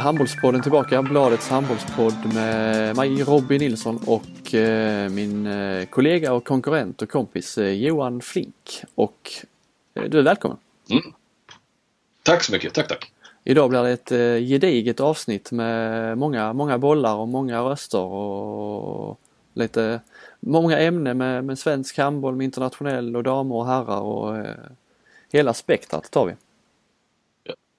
Handbollspodden tillbaka, Bladets handbollspodd med mig Robin Nilsson och eh, min eh, kollega och konkurrent och kompis eh, Johan Flink. Och du är välkommen! Mm. Tack så mycket, tack tack! Idag blir det ett gediget avsnitt med många, många bollar och många röster och lite många ämnen med, med svensk handboll, med internationell och damer och herrar och hela spektrat tar vi.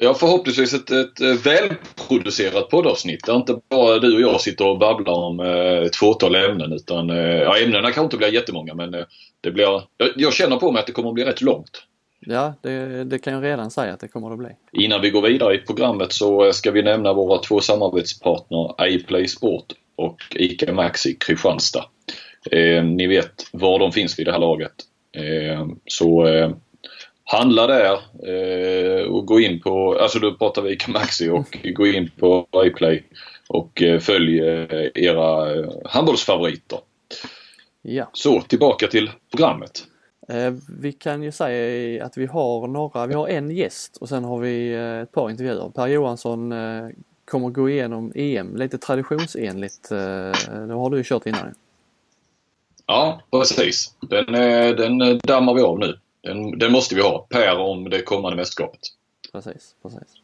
Ja, förhoppningsvis ett, ett eh, välproducerat poddavsnitt där inte bara du och jag sitter och babblar om eh, ett fåtal ämnen utan eh, ja, ämnena kanske inte blir jättemånga men eh, det blir, jag, jag, känner på mig att det kommer att bli rätt långt. Ja, det, det, kan jag redan säga att det kommer att bli. Innan vi går vidare i programmet så eh, ska vi nämna våra två samarbetspartner iPlay Sport och ICA Maxi Kristianstad. Eh, ni vet var de finns vid det här laget. Eh, så handla där eh, och gå in på, alltså då pratar vi Maxi och gå in på iPlay och eh, följ eh, era handbollsfavoriter. Ja. Så tillbaka till programmet. Vi kan ju säga att vi har några, vi har en gäst och sen har vi ett par intervjuer. Per Johansson kommer gå igenom EM lite traditionsenligt. Det har du ju kört innan. Ja precis. Den, den dammar vi av nu. Den, den måste vi ha, Per, om det kommande mästerskapet. Precis, precis.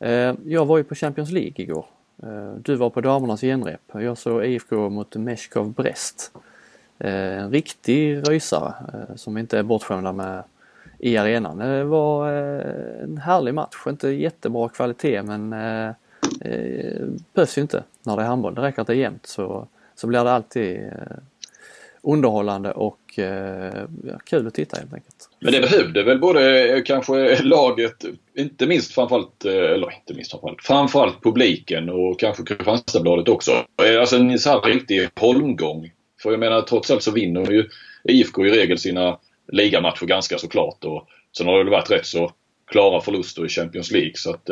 Eh, jag var ju på Champions League igår. Eh, du var på damernas genrep. Jag såg IFK mot Meshkov Brest. Eh, en riktig rysare som inte är bortskämda med i arenan. Det var en härlig match. Inte jättebra kvalitet men behövs ju inte när det är handboll. Det räcker att det är jämnt så, så blir det alltid underhållande och kul att titta helt enkelt. Men det behövde väl både eh, kanske laget, inte minst framförallt, eh, eller inte minst framförallt, framförallt publiken och kanske Kristianstadsbladet också. Eh, alltså en så här riktig holmgång. För jag menar trots allt så vinner ju IFK i regel sina ligamatcher ganska såklart och sen har det väl varit rätt så klara förluster i Champions League så att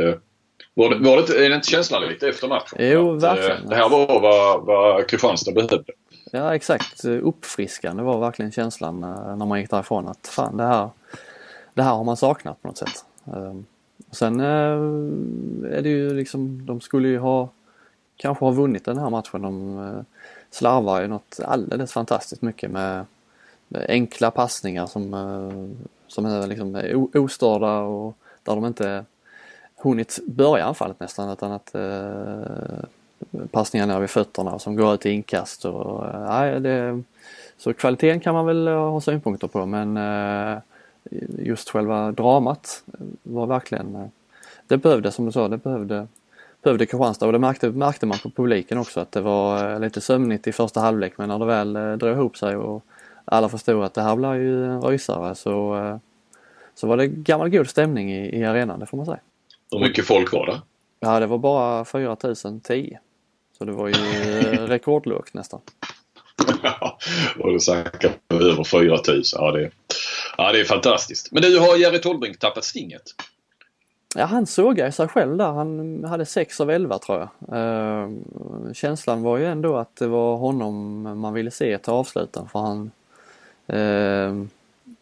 var det, var det, är det inte känslan lite efter matchen? Jo, verkligen. Det här var vad, vad Kristianstad behövde. Ja exakt, uppfriskande var verkligen känslan eh, när man gick därifrån att fan det här, det här har man saknat på något sätt. Ehm, sen eh, är det ju liksom, de skulle ju ha kanske ha vunnit den här matchen. De eh, slarvar ju något alldeles fantastiskt mycket med, enkla passningar som, som är liksom ostörda och där de inte hunnit börja anfallet nästan utan att passningar ner vid fötterna som går ut i inkast. Och, nej, det, så kvaliteten kan man väl ha synpunkter på men eh, just själva dramat var verkligen, eh, det behövde som du sa, det behövde, behövde Kristianstad och det märkte, märkte man på publiken också att det var eh, lite sömnigt i första halvlek men när det väl drog ihop sig och alla förstod att det här blir ju en rysare så, så var det gammal god stämning i, i arenan, det får man säga. Hur mycket folk var det? Ja, det var bara 4010. Så det var ju eh, rekordlågt nästan. och du snackar över 4000. Ja det, ja, det är fantastiskt. Men du, har Jerry Tolbrink tappat stinget? Ja, han sågade sig själv där. Han hade 6 av 11 tror jag. Uh, känslan var ju ändå att det var honom man ville se till avsluten för han uh,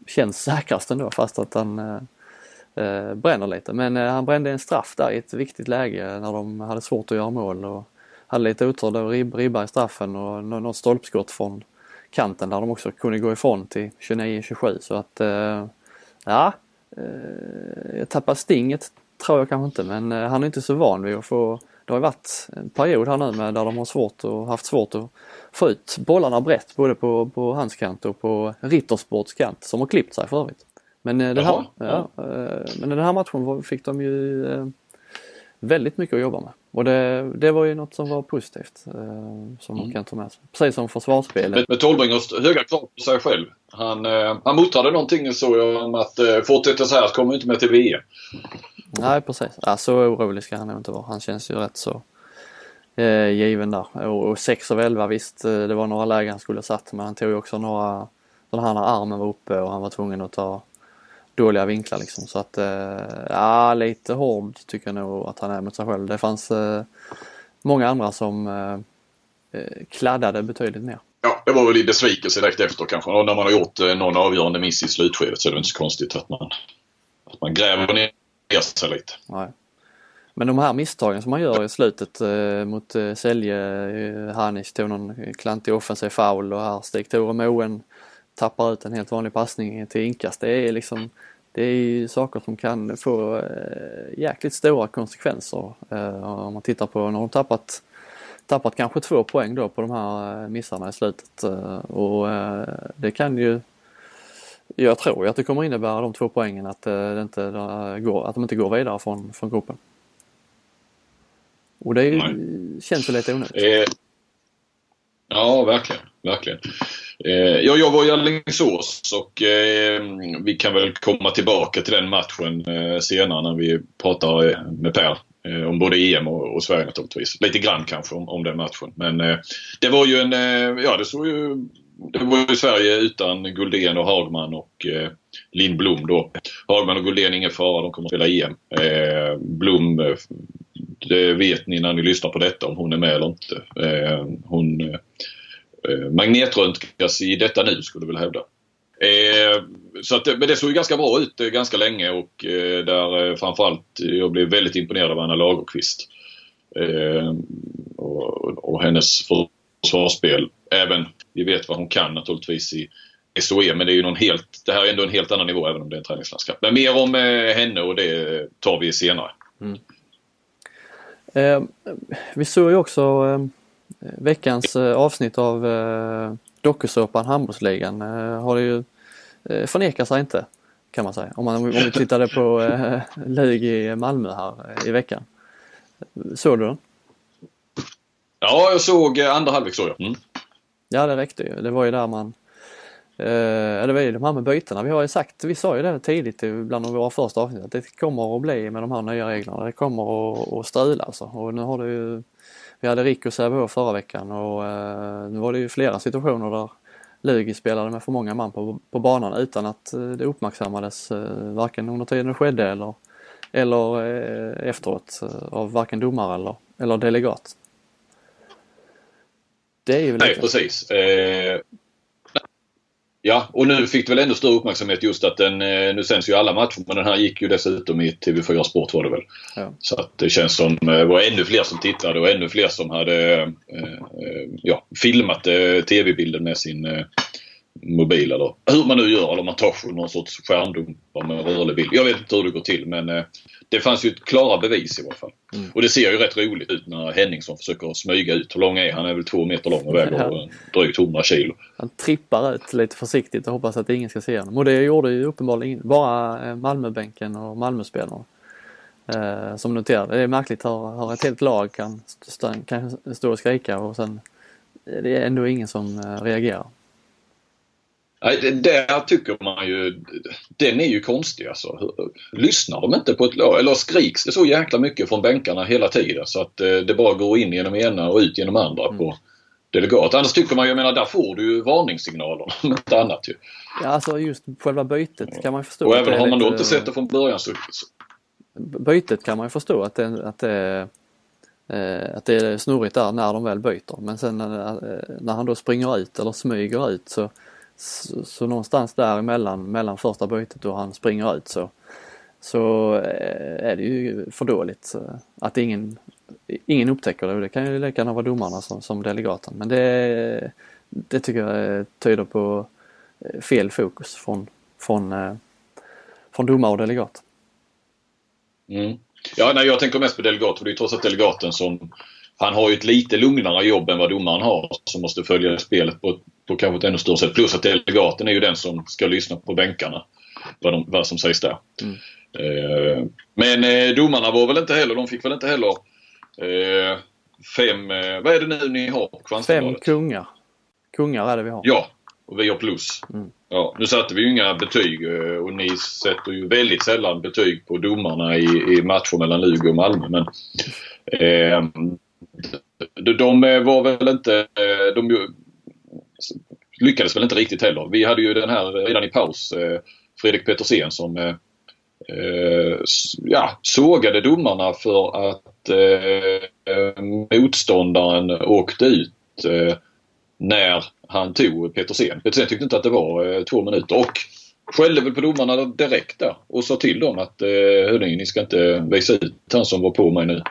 känns säkrast ändå fast att han uh, bränner lite. Men han brände en straff där i ett viktigt läge när de hade svårt att göra mål. Och, hade lite otur, det var ribb, ribba i straffen och något stolpskott från kanten där de också kunde gå ifrån till 29-27 så att eh, ja, eh, tappade stinget tror jag kanske inte men eh, han är inte så van vid att få det har varit en period här nu med där de har svårt och haft svårt att få ut bollarna brett både på, på hans kant och på Rittersports kant som har klippt sig för övrigt. Men, den här, ja, men den här matchen fick de ju väldigt mycket att jobba med. Och det, det var ju något som var positivt eh, som man mm. kan ta med sig. Precis som försvarsspelet. Men, men Tolbring har höga krav på sig själv. Han, eh, han muttrade någonting så jag om att eh, fortsätter så här kommer inte med till VM. Nej precis. Ja, så orolig ska han nog inte vara. Han känns ju rätt så eh, given där. Och, och 6 av 11 visst eh, det var några lägen han skulle ha satt men han tog ju också några den här när armen var uppe och han var tvungen att ta dåliga vinklar liksom. Så att, eh, ja lite hård tycker jag nog att han är mot sig själv. Det fanns eh, många andra som eh, kladdade betydligt mer. Ja, det var väl i besvikelse direkt efter kanske. Och när man har gjort någon avgörande miss i slutskedet så är det inte så konstigt att man, att man gräver ner sig lite. Nej. Men de här misstagen som man gör i slutet eh, mot eh, Sälje, eh, Hanic tog någon klantig offensiv foul och här Stig Tore Moen tappar ut en helt vanlig passning till inkast. Det är liksom det är ju saker som kan få eh, jäkligt stora konsekvenser eh, om man tittar på när de tappat tappat kanske två poäng då på de här eh, missarna i slutet och det kan ju jag tror ju att det kommer innebära de två poängen att, det inte går, att de inte går vidare från, från gruppen. Och det är känns ju lite onödigt. Ja, verkligen. verkligen. Eh, ja, jag var i Alingsås och eh, vi kan väl komma tillbaka till den matchen eh, senare när vi pratar eh, med Per Eh, om både EM och, och, Sverige naturligtvis. Lite grann kanske om, om den matchen. Men eh, det var ju en, eh, ja det såg ju det var ju Sverige utan Guldén och Hagman och eh, Lindblom då. Hagman och Guldén ingen fara, de kommer att spela EM. Eh, Blom, eh, det vet ni när ni lyssnar på detta om hon är med eller inte. Eh, hon eh, eh, magnetröntgas i detta nu skulle jag vilja hävda. Eh, så att, men det såg ju ganska bra ut eh, ganska länge och eh, där eh, framförallt eh, jag blev väldigt imponerad av Anna Lagerqvist. Eh, och, och, hennes försvarsspel. Även, vi vet vad hon kan naturligtvis i SOE men det är ju någon helt, det här är ändå en helt annan nivå även om det är en träningslandskap. Men mer om henne och det tar vi senare. Mm. Eh, vi såg ju också eh, veckans eh, avsnitt av eh, dokusåpan Handbollsligan eh, har det ju eh, förnekar sig inte kan man säga. Om, man, om vi tittade på eh, LUG i Malmö här i veckan. Såg du den? Ja, jag såg andra halvlek såg jag. Mm. Ja, det räckte ju. Det var ju där man Eh, det var ju de här med bytena. Vi har ju sagt, vi sa ju det tidigt bland våra första avsnitt att det kommer att bli med de här nya reglerna. Det kommer att, att strula alltså. Och nu har det ju vi hade Rick och Sävehof förra veckan och eh, nu var det ju flera situationer där Lugi spelade med för många man på, på banan utan att eh, det uppmärksammades eh, varken under tiden det skedde eller, eller eh, efteråt eh, av varken domare eller, eller delegat. Det är ju lite... Nej precis. Eh, Ja, och nu fick det väl ännu större uppmärksamhet just att den, eh, nu sänds ju alla matcher men den här gick ju dessutom i TV4 Sport var det väl. Ja. Så att det känns som eh, det var ännu fler som tittade och ännu fler som hade eh, ja, filmat TV-bilden med sin mobil eller hur man nu gör eller man tar någon sorts skärmdumpar med rörlig bild. Jag vet inte hur det går till men eh, det fanns ju ett klara bevis i alla fall. Mm. Och det ser ju rätt roligt ut när Henningsson försöker smyga ut. Hur lång är han? Han är väl två meter lång och väger ja. drygt 100 kilo. Han trippar ut lite försiktigt och hoppas att ingen ska se honom. Och det gjorde ju uppenbarligen bara eh, Malmöbänken och Malmöspelarna. Eh, som noterade. Det är märkligt hur, hur ett helt lag kan, stå, kan stå och skrika och sen det är ändå ingen som eh, reagerar. Nej, där tycker man ju, den är ju konstig alltså. Lyssnar de inte på ett lag? Eller skriks det så jäkla mycket från bänkarna hela tiden så att eh, det bara går in genom ena och ut genom andra mm. på delegat. Annars tycker man ju, jag menar där får du ju varningssignaler om inte annat ju. Ja alltså just själva bytet kan man förstå. Och även har man då inte sett det från början så... Bytet kan man ju förstå att det, att det eh, att det är snurrigt där när de väl byter. Men sen när, eh, när han då springer ut eller smyger ut så så, så någonstans däremellan, mellan första bytet och han springer ut så, så eh, är det ju för dåligt att ingen, ingen upptäcker det. Det kan ju lika gärna vara domarna som, som delegaten. Men det, det tycker jag eh, tyder på eh, fel fokus från, från, från domare och delegat. Mm. Ja, nej, jag tänker mest på delegat för det är trots allt delegaten som han har ju ett lite lugnare jobb än vad domaren har som måste följa spelet på, ett på kanske ett ännu större sätt. Plus att delegaten är ju den som ska lyssna på bänkarna. Vad, de, vad som sägs där. Mm. Eh, men eh, domarna var väl inte heller, de fick väl inte heller eh, fem, eh, vad är det nu ni har på Fem kungar. Kungar är det vi har. Ja, och vi har plus. Mm. Ja, nu satte vi ju inga betyg eh, och ni sätter ju väldigt sällan betyg på domarna i, i matcher mellan Luleå och Malmö. Men, eh, de var väl inte... Eh, de lyckades väl inte riktigt heller. Vi hade ju den här redan i paus, eh, Fredrik Petersen som eh, eh ja, sågade domarna för att eh, motståndaren åkte ut eh, när han tog Petersen. Petersen tyckte inte att det var två minuter och skällde väl på domarna direkt där och sa till dem att eh, hörni, ni ska inte visa ut han som var på mig nu.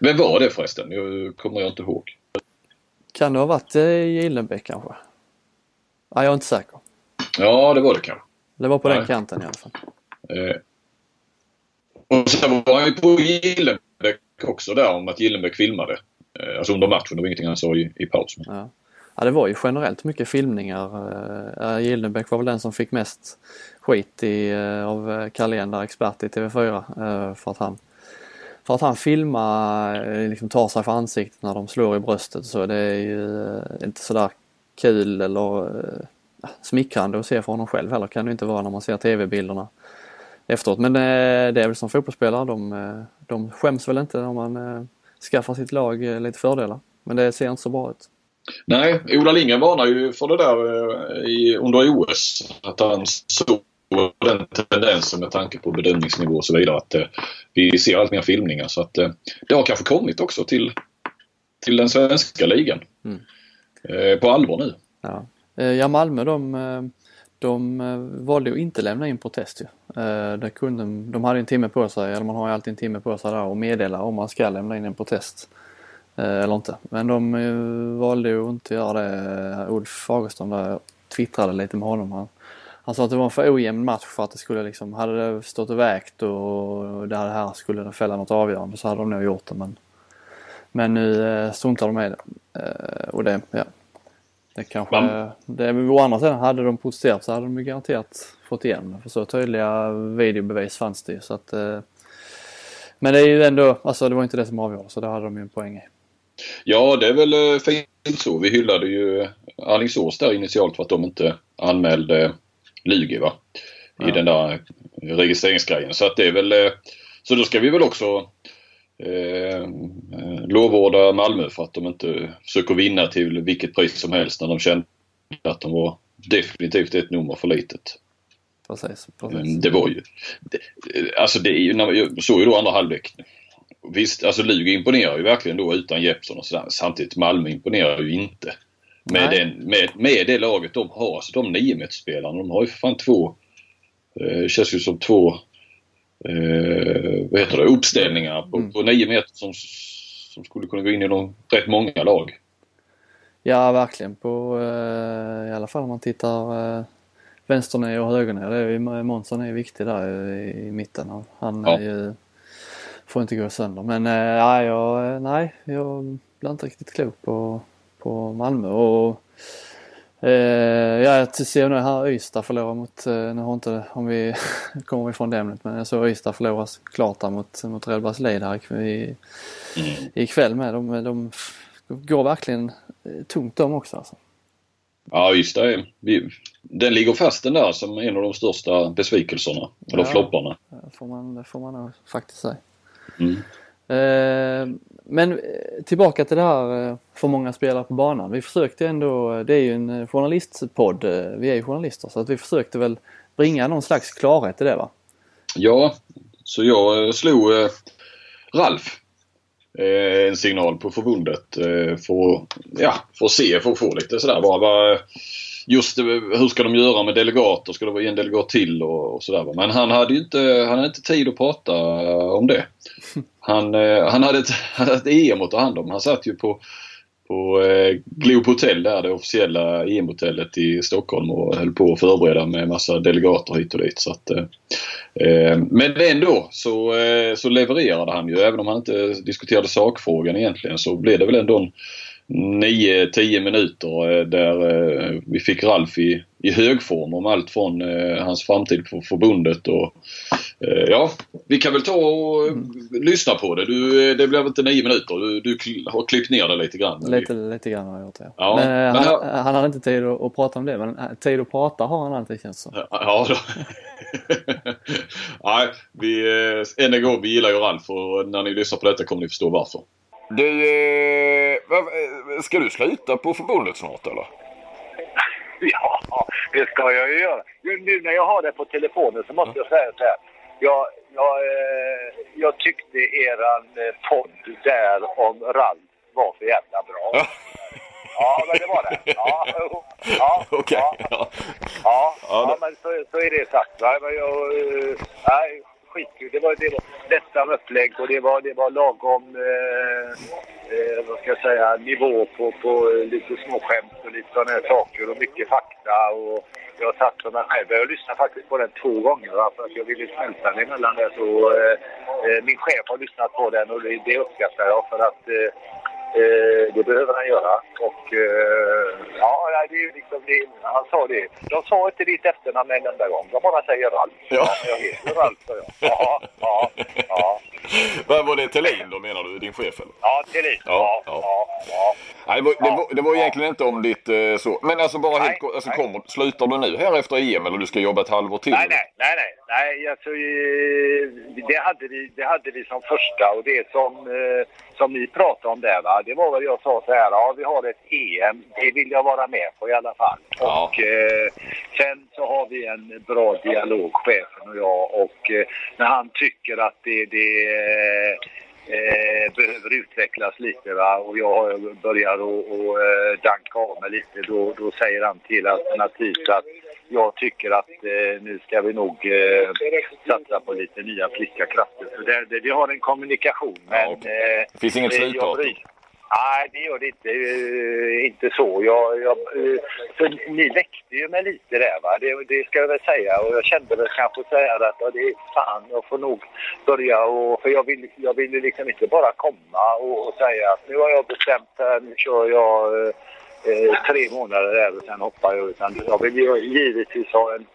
Vem var det förresten? Jag kommer jag inte ihåg. Kan det ha varit eh, Gillenbäck kanske? Nej, jag är inte säker. Ja, det var det kanske. Det var på Nej. den kanten i alla fall. Eh, och sen var han ju på Gillenbäck också där om att Gillenbäck filmade. Eh, alltså under matchen, det var ingenting han sa i, i paus. Men, Ja. ja, det var ju generellt mycket filmningar. Uh, Gildenbäck var väl den som fick mest skit i, eh, av eh, Carlén där, expert i TV4. eh, för att han för att han filmar, eh, liksom tar sig för ansiktet när de slår i bröstet så det är ju eh, inte sådär kul eller eh, smickrande att se för honom själv heller kan det inte vara när man ser tv-bilderna efteråt. Men det är väl som fotbollsspelare, de, de skäms väl inte om man skaffar sitt lag lite fördelar. Men det ser inte så bra ut. Nej, Ola Lindgren varnar ju för det där i, under OS. Att han såg den tendensen med tanke på bedömningsnivå och så vidare. Att eh, vi ser allt mer filmningar. Så att eh, det har kanske kommit också till, till den svenska ligan. Mm. Eh, på allvar nu. Ja, Eh, ja Malmö de, eh, de eh, valde att inte lämna in protest ju. Det kunde, de hade en timme på sig, eller man har ju alltid en timme på sig där och meddela om man ska lämna in en protest. Eller inte. Men de valde ju att inte göra det. Ulf Fagerström där twittrade lite med honom. Han, han sa att det var en för ojämn match för att det skulle liksom, hade det stått och vägt och det här skulle det fälla något avgörande så hade de nog gjort det men men nu eh, struntar de i det. Eh, och det, ja. Det kanske, det, å andra sidan hade de protesterat så hade de garanterat fått igen. För så tydliga videobevis fanns det ju så att eh, Men det är ju ändå, alltså det var inte det som avgjorde så det hade de ju en poäng i. Ja, det är väl fint så. Vi hyllade ju Alingsås där initialt för att de inte anmälde Lugi va? I Ja. den där registreringsgrejen. Så att det är väl... eh, Så då ska vi väl också eh, lovordar Malmö för att de inte försöker vinna till vilket pris som helst när de kände att de var definitivt ett nummer för litet. Precis, precis. det var ju... Det, alltså det är ju, jag såg ju då andra halvlek. Visst, alltså Lugi imponerar ju verkligen då utan Jeppsson och sådär. Samtidigt Malmö imponerar ju inte. Med, den, med, med det laget de har. Alltså de 9 spelarna de har ju för fan två... Eh, känns ju som två... Eh, vad heter det? Uppställningar på, Mm. på 9 meter som, som skulle kunna gå in i någon, rätt många lag. Ja verkligen på, eh, i alla fall om man tittar eh, vänsternä och högernä. Det är ju, Månsson är viktig där i, i mitten. Han Ja. är ju, får inte gå sönder. Men eh, ja, jag, eh, nej, jag blir inte riktigt klok på, på Malmö. Och, eh, ja, jag ser nu här Ystad förlorar mot, eh, nu har inte, om vi kommer ifrån det ämnet, men jag såg Ystad förlora klart där mot, mot Real Baselid här i, Mm. ikväll med. De, de går verkligen eh, tungt de också alltså. Ja, just det. Vi, den ligger fast den där som en av de största besvikelserna. Eller Ja. flopparna. Det får man, det får man nog faktiskt säga. Mm. Eh, men eh, tillbaka till det här eh, för många spelare på banan. Vi försökte ändå, eh, det är ju en journalistpodd, vi är ju journalister så att vi försökte väl bringa någon slags klarhet i det va? Ja, så jag slog eh, Ralf eh, en signal på förbundet eh, för, att- ja, för att se, för att få lite sådär bara. Vad, just det, hur ska de göra med delegater? Ska det vara en delegat till och, och sådär. Men han hade ju inte, han hade inte tid att prata eh, om det. Han, eh, han, hade ett, hade ett EM att ta hand om. Han satt ju på på eh, Globe Hotel där, det officiella EM-hotellet i Stockholm och höll på att förbereda med massa delegater hit och dit. Så att, eh, eh, men ändå så, eh, så levererade han ju. Även om han inte diskuterade sakfrågan egentligen så blev det väl ändå en 9-10 minuter eh, där eh, vi fick Ralf i, i hög form om allt från eh, hans framtid på förbundet och ja, vi kan väl ta och eh, lyssna på det. Du, det blev inte 9 minuter. Du, du har klippt ner det lite grann. Lite, lite grann har jag gjort det. Ja, men, men han, här- han hade inte tid att, prata om det men tid att prata har han alltid känns som. Ja, då. Nej, vi, än en gång, vi gillar ju Ralf och när ni lyssnar på detta kommer ni förstå varför. Du, eh, eh, ska du sluta på förbundet snart eller? Ja, det ska jag ju göra. Nu när jag har det på telefonen så måste jag säga så här. Jag, jag, eh, jag tyckte eran eh, podd där om Ralf var så jävla bra. Ja. ja, men det var det. Ja, ja, Okej. ja, Ja. ja, Ja, ja, men så, så är det sagt. Va? Men jag, nej, skitkul. Det var, det var lättsam upplägg och det var, det var lagom eh, eh, vad ska jag säga, nivå på, på eh, lite småskämt och lite sådana här saker och mycket fakta. Och jag satt för mig själv. Jag lyssnade faktiskt på den två gånger va, för att jag ville smälta den emellan där. Så, eh, eh, min chef har lyssnat på den och det, det uppskattar jag för att eh, eh, det behöver han göra. Och eh, ja, det är liksom det, han sa det. De sa inte ditt efternamn en enda gång. De bara säger Ralf. Ja. jag heter Ralf, sa jag. Ja, ja, ja. Var det Thelin då menar du? Din chef eller? Ja, Thelin. Ja, Ja, ja. ja. Nej, det var, det var, det var egentligen inte om ditt eh, så. Men alltså bara Nej, helt kort. Alltså, kommer, slutar du nu här efter EM eller du ska jobba ett halvår till? Nej, nej, nej, nej. nej alltså, eh, det, hade vi, det hade vi som första och det som, eh, som ni pratade om där, va? Det var väl jag sa så här, ja vi har ett EM, det vill jag vara med på i alla fall. Ja. Och eh, sen så har vi en bra dialog, chefen och jag, och eh, när han tycker att det, det eh, eh, behöver utvecklas lite va? och jag börjar och, och eh, danka av mig lite då, då säger han till alternativt att jag tycker att eh, nu ska vi nog eh, satsa på lite nya friska krafter. Så det, det, vi har en kommunikation men... Ja, eh, Det finns inget eh, slutdatum? Nej, det gör det inte. Eh, inte så. Jag, jag, eh, för ni väckte ju mig lite där, va? Det, det ska jag väl säga. Och jag kände väl kanske så här att ja, det är fan, jag får nog börja och... För jag vill, jag vill ju liksom inte bara komma och, och säga att nu har jag bestämt här, nu kör jag eh, eh tre månader där och sen hoppar jag. Utan jag vill ju givetvis ha en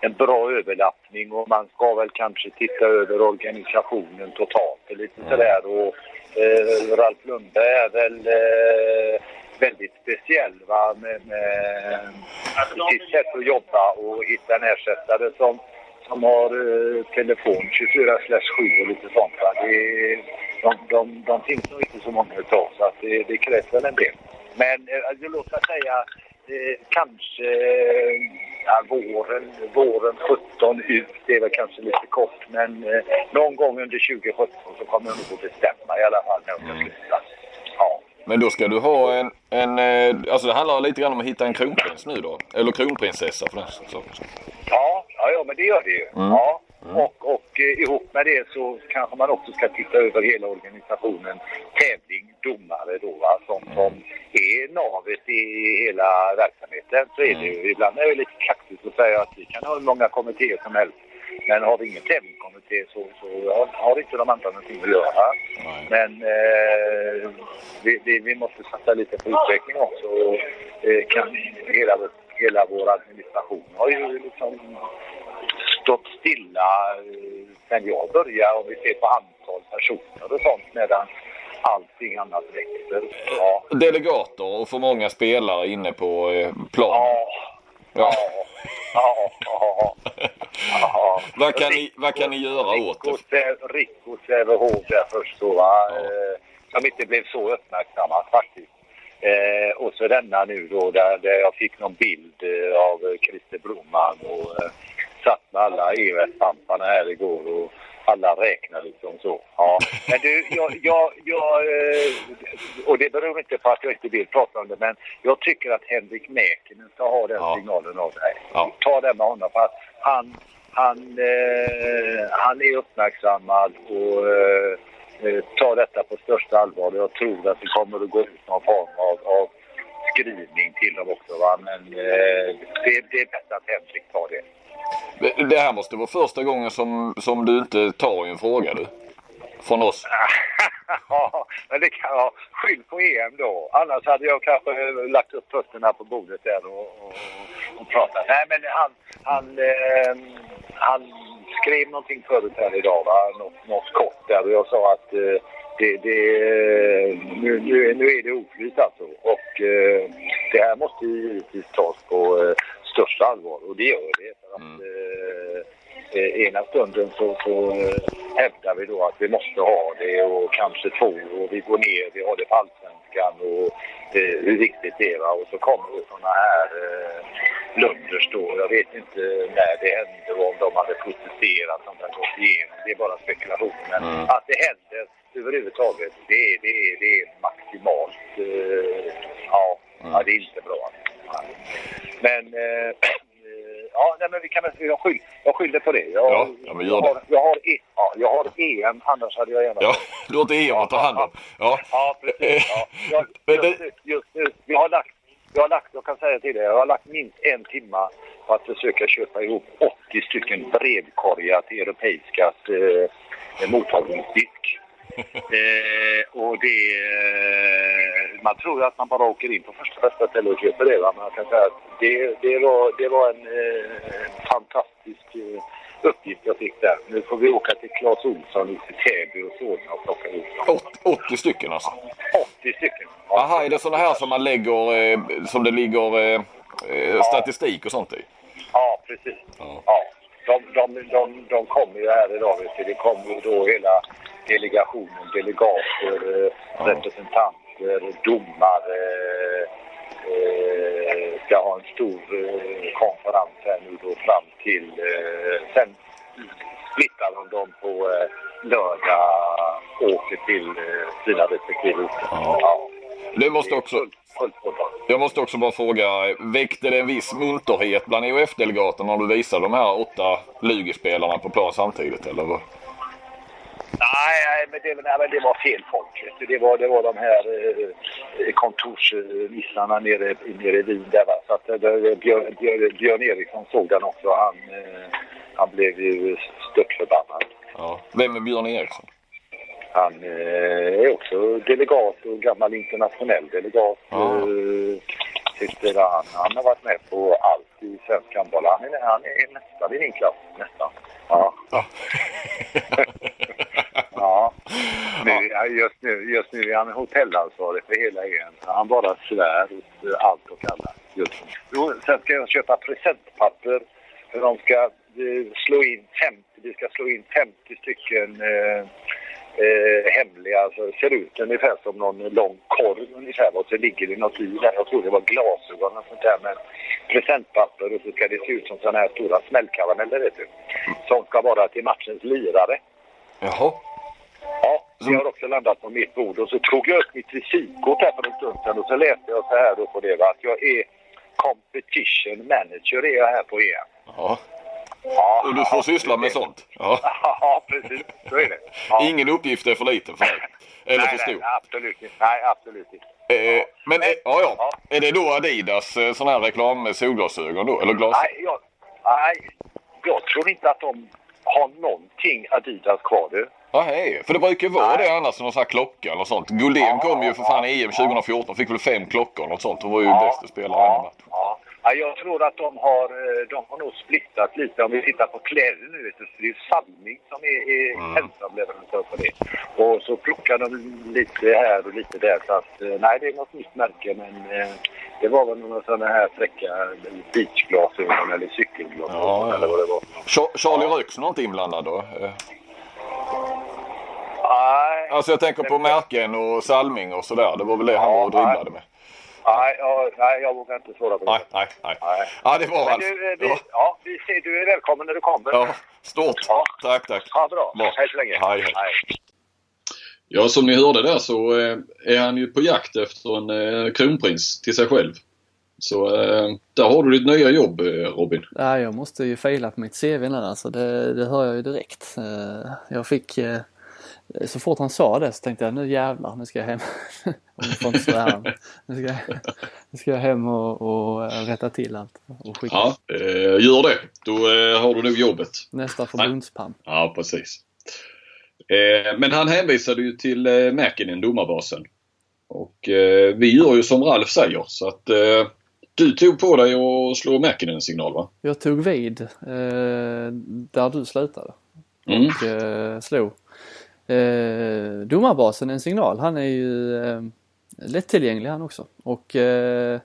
en bra överlappning och man ska väl kanske titta över organisationen totalt och lite sådär. Och, eh, Ralf Lundberg är väl eh, väldigt speciell va? med, med sitt sätt att jobba och hitta en ersättare som, som har eh, telefon 24 7 och lite sånt. Va? Det, de, de, de finns nog inte så många utav så att det, det krävs väl en del. Men eh, alltså, låt mig säga eh, kanske ja, våren, våren 17 ut. Det är väl kanske lite kort men eh, någon gång under 2017 så kommer jag nog att bestämma i alla fall när jag ska sluta. Ja. Men då ska du ha en, en eh, alltså det handlar lite grann om att hitta en kronprins nu då. Eller kronprinsessa för den saken. Ja, ja, ja, men det gör det ju. Ja. Och, och eh, ihop med det så kanske man också ska titta över hela organisationen. Tävling, domare då va, som, som är navet i hela verksamheten. Så är det ju. Ibland är det lite kaxigt att säga att vi kan ha hur många kommittéer som helst. Men har vi ingen tävlingskommitté så, så har, har inte de andra någonting att göra. Nej. Men eh, vi, vi, vi måste satsa lite på utveckling också. Och, eh, kan, hela, hela vår administration har ju liksom stått stilla eh, sen jag började om vi ser på antal personer och sånt medan allting annat växer. Ja. Delegater och för många spelare inne på eh, planen. Ja. Ja. Ja. Ja. ja. Vad, kan ni, vad kan ni göra åt det? Rico Sä- Rico Sävehof där först då va. Ja. Eh, som inte blev så uppmärksammat faktiskt. Eh, och så denna nu då där, där jag fick någon bild eh, av eh, Christer Broman och eh, satt med alla EOS-pamparna här igår och alla räknar liksom så. Ja. Men du, jag, jag, jag eh, och det beror inte på att jag inte vill prata om det men jag tycker att Henrik Mäkinen ska ha den Ja. signalen av dig. Ja. Ta det med honom för att han, han, eh, han är uppmärksammad och eh, eh, tar detta på största allvar. Jag tror att det kommer att gå ut någon form av, av skrivning till dem också. Va? Men eh, det, det är bäst att Henrik tar det. Det här måste vara första gången som, som du inte tar i en fråga du. Från oss. ja, men det kan jag skyll på EM då. Annars hade jag kanske eh, lagt upp fötterna på bordet där och, och, och pratat. Nej, men han, han, eh, han skrev någonting förut här idag, va? Något, något kort där och jag sa att eh, det, det, nu, nu, nu är det oflyt alltså. Och eh, det här måste ju givetvis tas på eh, största allvar och det gör det. För att, eh, eh, ena stunden så, så eh, hävdar vi då att vi måste ha det och kanske två och vi går ner, vi har det på allsvenskan och eh, hur viktigt det är. Va? Och så kommer det sådana här eh, blunders då. Jag vet inte när det hände och om de hade protesterat som det gått igenom. Det är bara spekulationer. Men att det händer överhuvudtaget, det det det är maximalt. Eh, ja, Ja, det är inte bra. Men, eh, ja, nej, men vi kan, jag, skyll, jag skyller på det. Jag, Ja, ja, men gör jag, det. har, jag, har, E- ja, jag har EM, annars hade jag gärna... Ja, inte EM ta hand om. Ja. Ja, precis. Ja. Jag, just, nu, just nu, jag har lagt, jag har lagt, jag kan säga till dig, jag har lagt minst en timma på att försöka köpa ihop 80 stycken brevkorgar till europeiska eh, mottagningsdisk. Eh, och det, eh, man tror ju att man bara åker in på första bästa ställe och köper det. Va? Men jag kan säga att det, det, var, det var en eh, fantastisk eh, uppgift jag fick där. Nu får vi åka till Clas Ohlson i Täby och Solna och plocka ihop dem. Åt- 80 stycken alltså. 80 stycken. Ja. Aha, är det sådana här som man lägger, eh, som det ligger eh, statistik och sånt i? Ja, precis. Ja. Ja. De, de, de, de kommer ju här idag. Det kommer ju då hela delegationen, delegater, eh, Ja. representanter, domare. Eh, ska ha en stor eh, konferens här nu då fram till... Eh, sen splittar de dem på eh, lördag åker till eh, sina respektive. Ja. Ja. Det måste också, jag måste också bara fråga, väckte det en viss munterhet bland EOF-delegaterna när du visade de här åtta Lugi-spelarna på plan samtidigt eller? vad? Nej, nej, men det, nej, men det var fel folk. Det var, det var de här eh, kontorsnissarna nere, nere i Wien där. Va? Så att, eh, det- Björn, Björn, Björn Eriksson såg den också. Han, eh, han blev ju stört förbannad. Ja. Vem är Björn Eriksson? Han eh, är också delegat och gammal internationell delegat. Ja. Eh, sitter han, han har varit med på allt i svensk handboll. Han är, han är nästan i min klass. Nästan. Ja. Ja. Ja. Nu, just, nu, just nu är han hotellansvarig för hela ön. Han bara svär åt allt och alla. Just nu. Jo, sen ska jag köpa presentpapper. För de ska eh, slå in 50, vi ska slå in 50 stycken eh, eh, hemliga. Alltså, ser ut ungefär som någon lång korv ungefär. Och så ligger det något i där. Jag tror det var glasögon och sånt där. Men presentpapper och så ska det se ut som sådana här stora smällkarameller vet du. Som ska vara till matchens lirare. Jaha. Ja, det har också landat på mitt bord. Och så tog jag upp mitt visitkort här för en stund sedan och så läste jag så här då på det va, att jag är competition manager är jag här på EM. Ja. Ja, Och du får ja, syssla med sånt? Ja. Ja, precis. Så är det. Ja. Ingen uppgift är för liten för dig? Eller för stor? nej, absolut inte. Nej, absolut inte. Eh, men eh, ja, ja. Ja. Är det då Adidas eh, sån här reklam med solglasögon då? Eller glas? Nej, jag, nej, jag tror inte att de har någonting Adidas kvar du. Ja, hej. För det brukar ju vara Nej. det annars, någon sån här klocka eller sånt. Guldén Ja, kom ju för fan i EM 2014. Fick väl fem klockor eller något sånt. Och var ju bästa spelare i ja, matchen. ja. Ja, jag tror att de har, eh, de har nog splittat lite. Om vi tittar på kläder nu, vet du, så det är Salming som är, är Mm. ensam leverantör på det. Och så plockar de lite här och lite där. Så att, eh, nej, det är något nytt märke, men eh, det var väl några sådana här fräcka beachglasögon eller cykelglasögon Ja, ja. eller vad det var. Char- Charlie Röksson var inte inblandad då? Eh, Nej, Alltså jag tänker på märken och Salming och sådär. Det var väl det han var och Ja, dribblade med. Nej, ja, nej, jag vågar inte svara på det. Nej, nej, nej. Nej. Ja, det var Men du, eh, vi, Ja, ja, vi ser, du är välkommen när du kommer. ja, stort. Ja. Tack, tack. Ha bra. Bra. Hej så länge. Hej, hej. Ja, som ni hörde där så eh, är han ju på jakt efter en eh, kronprins till sig själv. Så där har du ditt nya jobb Robin. Ja, jag måste ju fejla på mitt CV nu alltså. Det, det hör jag ju direkt. Jag fick, så fort han sa det så tänkte jag nu jävlar, nu ska jag hem. Om. Nu ska jag, nu ska jag hem och, och eh, rätta till allt och skicka Ja, eh, gör det. Då eh, har du nog jobbet. nästa förbundspamp. Ja, precis. Men han hänvisade ju till Mäkinen, domarbasen. Och vi gör ju som Ralf säger så att du tog på dig att slå Mäkinen en signal va? Jag tog vid där du slutade Mm. och eh, slog eh, domarbasen en signal. Han är ju eh, lättillgänglig han också. Och eh,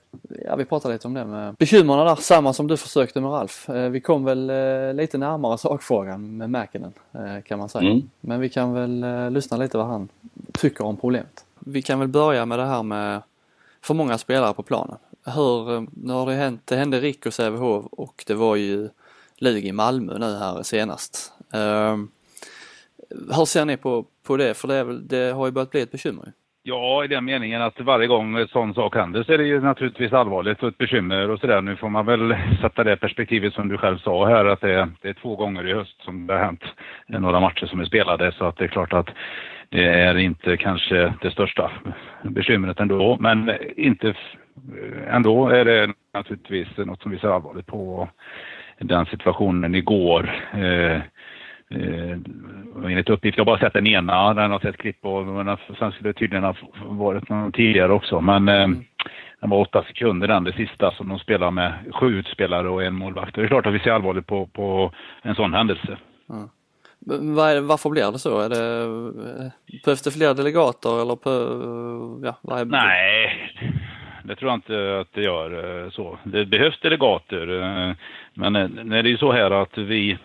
ja, vi pratade lite om det med bekymren där, samma som du försökte med Ralf. Eh, vi kom väl eh, lite närmare sakfrågan med Mäkinen eh, kan man säga. Mm. Men vi kan väl eh, lyssna lite vad han tycker om problemet. Vi kan väl börja med det här med för många spelare på planen. Hur, eh, nu har det hänt, det hände Rick och Sävehof och det var ju Lug i Malmö nu här senast. Hur ser ni på, på det? För det, är väl, det har ju börjat bli ett bekymmer. Ja, i den meningen att varje gång en sån sak händer så är det ju naturligtvis allvarligt och ett bekymmer och sådär. Nu får man väl sätta det perspektivet som du själv sa här att det är, det är två gånger i höst som det har hänt några matcher som är spelade så att det är klart att det är inte kanske det största bekymret ändå. Men inte ändå är det naturligtvis något som vi ser allvarligt på. Den situationen igår eh, Eh, enligt uppgift, jag har bara sett den ena, den har sett klipp på, men sen skulle det tydligen ha varit någon tidigare också. Men eh, mm. den var åtta sekunder den, det sista som de spelar med sju utspelare och en målvakt. Det är klart att vi ser allvarligt på, på en sån händelse. Mm. Var, varför blir det så? Är det, behövs det fler delegater eller på, ja, vad är... Nej, det tror jag inte att det gör eh, så. Det behövs delegater. Eh, men det är ju så här att vi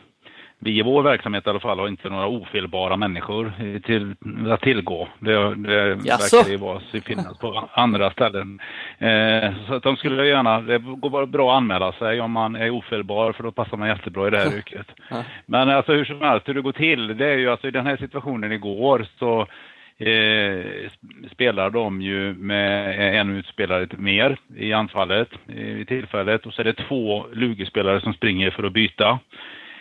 vi i vår verksamhet i alla fall har inte några ofelbara människor till, att tillgå. Det, det verkar ju vara finnas på andra ställen. Eh, så att de skulle gärna, det går bra att anmäla sig om man är ofelbar för då passar man jättebra i det här yrket. Men alltså hur som helst, hur det går till, det är ju alltså i den här situationen igår så eh, spelar de ju med en utspelare mer i anfallet i tillfället och så är det två lugespelare som springer för att byta.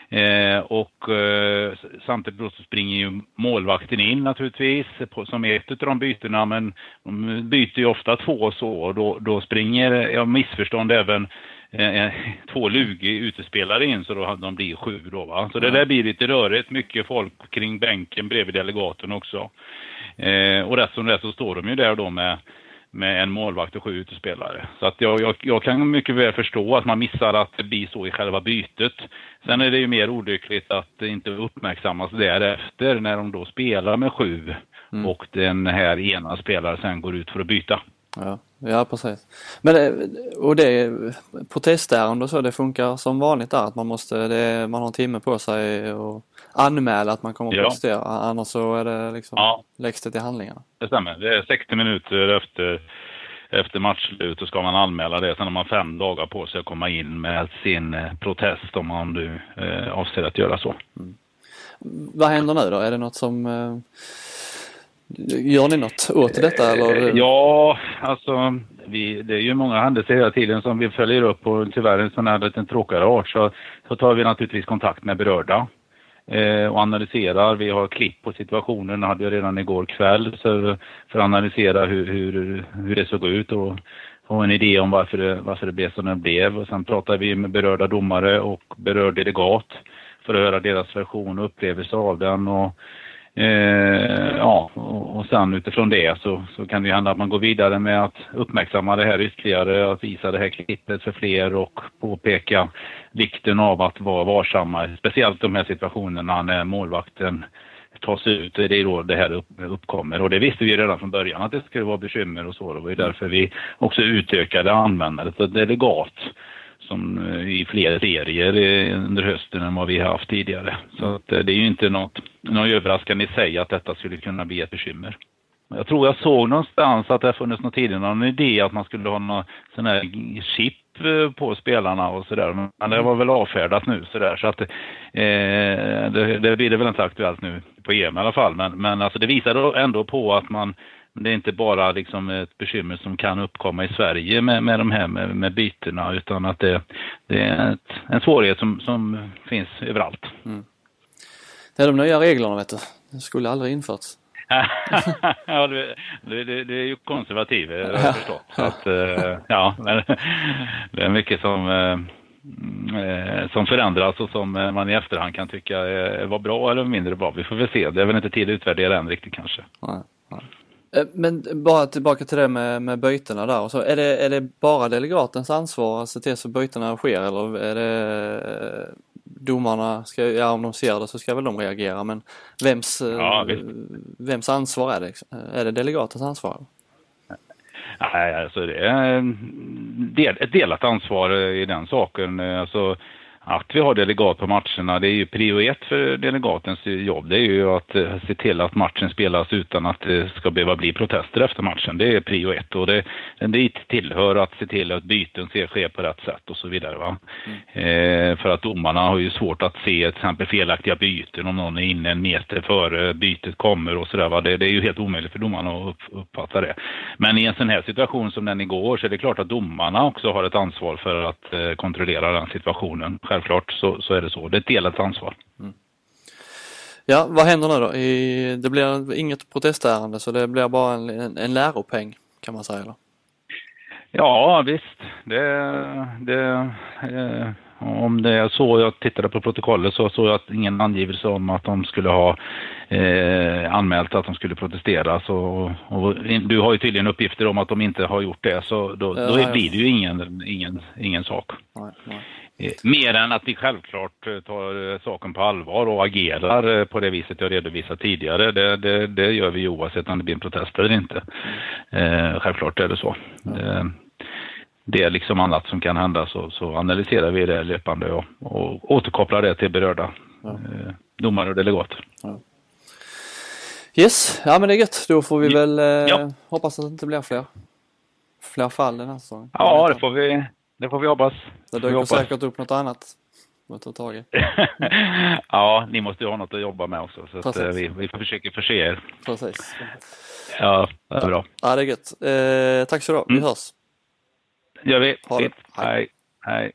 Eh, och eh, samtidigt då så springer ju målvakten in naturligtvis på, som ett av de bytena men de byter ju ofta två så och då, då springer, jag missförstånd även eh, två lugi utespelare in så då de blir sju då va. Så det där blir lite rörigt, mycket folk kring bänken bredvid delegaten också. Eh, och rätt som det så står de ju där då med med en målvakt och sju utespelare. Så att jag, jag, jag, kan mycket väl förstå att man missar att det blir så i själva bytet. Sen är det ju mer olyckligt att det inte uppmärksammas därefter när de då spelar med sju mm. och den här ena spelaren sen går ut för att byta. Ja, ja precis. Men det, och det protestärende och så, det funkar som vanligt där att man måste, det, man har en timme på sig och anmäla att man kommer att ja. protestera. Annars så är det liksom, ja. läggs det till handlingarna. Det stämmer. Det är 60 minuter efter, efter matchslut och ska man anmäla det. Sen har man fem dagar på sig att komma in med sin eh, protest om man nu eh, avser att göra så. Mm. Vad händer nu då? Är det något som eh, Gör ni något åt detta eller? Eh, ja, alltså vi, det är ju många händelser hela tiden som vi följer upp och tyvärr en sån här liten tråkigare art så, så tar vi naturligtvis kontakt med berörda eh, och analyserar. Vi har klipp på situationen, hade jag redan igår kväll, så för att analysera hur, hur, hur det såg ut och få en idé om varför det, varför det blev som det blev. Och sen pratar vi med berörda domare och berörd delegat för att höra deras version och upplevelse av den. Och, Eh, ja, och, och sen utifrån det så, så kan det hända att man går vidare med att uppmärksamma det här ytterligare, att visa det här klippet för fler och påpeka vikten av att vara varsamma, speciellt de här situationerna när målvakten tas ut, det är då det här upp, uppkommer. Och det visste vi redan från början att det skulle vara bekymmer och så. Det var ju därför vi också utökade användandet av delegat som eh, i fler serier eh, under hösten än vad vi har haft tidigare. Så att eh, det är ju inte något, något överraskande i sig att detta skulle kunna bli ett bekymmer. Jag tror jag såg någonstans att det har funnits någon tidigare någon idé att man skulle ha någon sån här chip på spelarna och sådär. Men det var väl avfärdat nu sådär. Så att eh, det, det blir det väl inte aktuellt nu på EM i alla fall. Men, men alltså det visar ändå på att man det är inte bara liksom ett bekymmer som kan uppkomma i Sverige med, med de här med, med bytena utan att det, det är ett, en svårighet som, som finns överallt. Mm. Det är de nya reglerna vet du. Det skulle aldrig införts. ja, det, det, det, är ju konservativ, jag har förstått. Så att, eh, ja, men det är mycket som, eh, eh, som förändras och som man i efterhand kan tycka var bra eller mindre bra. Vi får väl se. Det är väl inte tid att utvärdera än riktigt kanske. Nej, nej. Eh, men bara tillbaka till det med, med bytena där och så. Är det, är det bara delegatens ansvar att se till så bytena sker eller är det eh, domarna, ska, ja om de ser det så ska väl de reagera men vems, eh, ja, vems ansvar är det? Är det delegatens ansvar? Nej, alltså det är ett delat ansvar i den saken. Alltså, att vi har delegat på matcherna. Det är ju prio ett för delegatens jobb. Det är ju att eh, se till att matchen spelas utan att det ska behöva bli protester efter matchen. Det är prio ett och det, det tillhör att se till att byten sker på rätt sätt och så vidare. Va? Mm. Eh, för att domarna har ju svårt att se till exempel felaktiga byten om någon är inne en meter före bytet kommer och sådär. Det, det är ju helt omöjligt för domarna att upp, uppfatta det. Men i en sån här situation som den igår så är det klart att domarna också har ett ansvar för att eh, kontrollera den situationen självklart så, så är det så. Det är ett delat ansvar. Mm. Ja, vad händer nu då? I, det blir inget protestärende så det blir bara en, en, en läropeng kan man säga? Då. Ja, visst. Det, det, eh, om det är så jag tittade på protokollet så såg jag att ingen angivelse om att de skulle ha eh, anmält att de skulle protestera. Så, och, du har ju tydligen uppgifter om att de inte har gjort det så då, då blir det ju ingen, ingen, ingen sak. Nej, nej. Eh, mer än att vi självklart eh, tar eh, saken på allvar och agerar på det viset jag redovisat tidigare. Det, det, det gör vi oavsett om det blir en protest eller inte. Eh, självklart är det så. Det, det är liksom annat som kan hända så, så analyserar vi det löpande och, och återkopplar det till berörda ja. eh, domare och delegater. Ja. Yes, ja men det är gött. Då får vi väl eh, ja. hoppas att det inte blir fler, fler fall den här säsongen. Ja, det får vi, det får vi hoppas. Det dyker säkert upp något annat att ta tag i. ja, ni måste ju ha något att jobba med också så att, eh, vi, vi försöker förse er. Precis. Ja, det är bra. Ja, det är gött. Eh, tack så du ha. Vi mm. hörs. Gör vi. Ha det. Hej. Hej.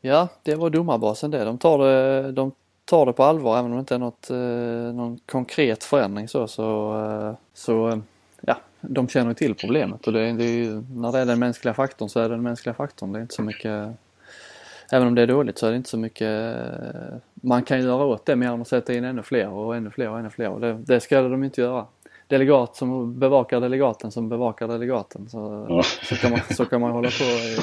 Ja, det var domarbasen det. De tar det, de tar det på allvar även om det inte är något, eh, någon konkret förändring så. Så, eh, så ja, de känner till problemet och det, det är, när det är den mänskliga faktorn så är det den mänskliga faktorn. Det är inte så mycket Även om det är dåligt så är det inte så mycket man kan göra åt det mer än att sätta in ännu fler och ännu fler och ännu fler. Och det, det ska de inte göra. Delegat som bevakar delegaten som bevakar delegaten. Så, ja. så, kan, man, så kan man hålla på i,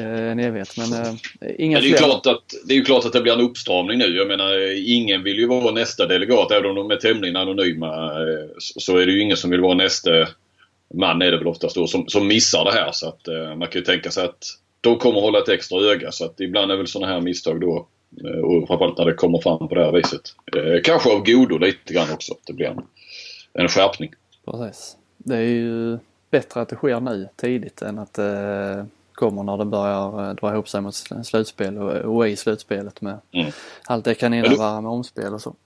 en evighet. Men äh, inga det, är ju klart att, det är ju klart att det blir en uppstramning nu. Jag menar ingen vill ju vara nästa delegat även om de är tämligen anonyma. Så är det ju ingen som vill vara nästa man är det väl oftast då som, som missar det här. Så att man kan ju tänka sig att de kommer hålla ett extra öga så att ibland är väl sådana här misstag då eh, och framförallt när det kommer fram på det här viset. Eh, kanske av godo lite grann också. Det blir en, en skärpning. Precis. Det är ju bättre att det sker nu tidigt än att det kommer när det börjar dra ihop sig mot slutspel och, och i slutspelet med mm. allt det kan innebära med omspel och så.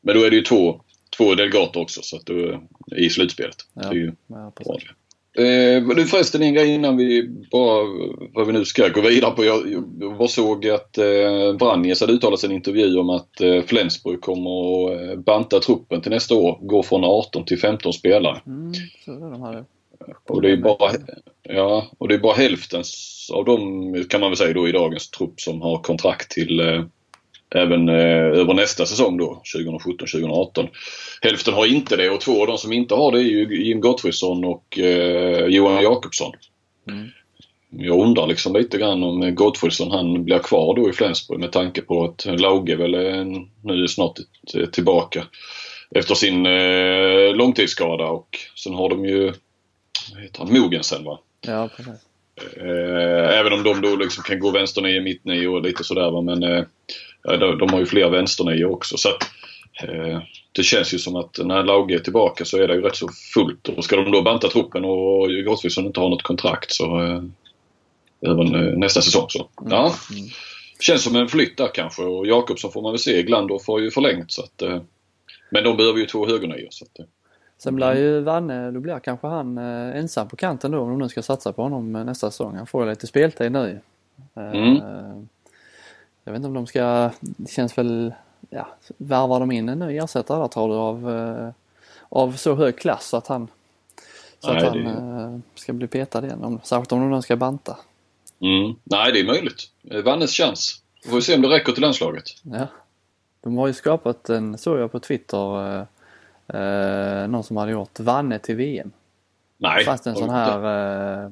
Men då är det ju två, två delegater också så att du, i slutspelet. Ja, det är ju ja, bra Eh, du förresten en grej innan vi bara, vad vi nu ska gå vidare på. Jag, jag såg att eh, Vranjes hade uttalat sig i en intervju om att eh, Flensburg kommer att eh, banta truppen till nästa år. Gå från 18 till 15 spelare. Mm, så är de här. Och det är bara, ja, och det är bara hälften av dem kan man väl säga då i dagens trupp som har kontrakt till eh, även eh, över nästa säsong då, 2017-2018. Hälften har inte det och två av de som inte har det är ju Jim Gottfridsson och eh, Johan Jakobsson. Mm. Jag undrar liksom lite grann om Gottfridsson han blir kvar då i Flensburg med tanke på att Lauge väl är nu snart tillbaka efter sin eh, långtidsskada och sen har de ju vad heter han, Mogensen va? Ja, precis. Eh, även om de då liksom kan gå vänster nio, mitt nio och lite sådär va men eh, de, de har ju fler vänsternior också. Så att, eh, det känns ju som att när Lauge är tillbaka så är det ju rätt så fullt. Och ska de då banta truppen och Gottfridsson inte har något kontrakt så eh, även eh, nästa säsong så. Mm. Ja. Mm. Känns som en flytt där kanske och Jakobsson får man väl se. Glandor får ju förlängt så att eh, Men de behöver ju två högernior så att. Sen blir ju Vanne, då blir kanske han ensam på kanten då om de nu ska satsa på honom nästa säsong. Han får ju lite speltid nu. Mm. Jag vet inte om de ska, det känns väl, ja, värvar de in en ny ersättare där tror du av, eh, av så hög klass att han, så Nej, att han det... Eh, ska bli petad igen, om, särskilt om de ska banta. Mm. Nej, det är möjligt. Vannes chans. Vi får se om det räcker till landslaget. Ja. De har ju skapat en, såg jag på Twitter, eh, eh, någon som hade gjort Vanne till VM. Nej. Fanns det en sån här eh,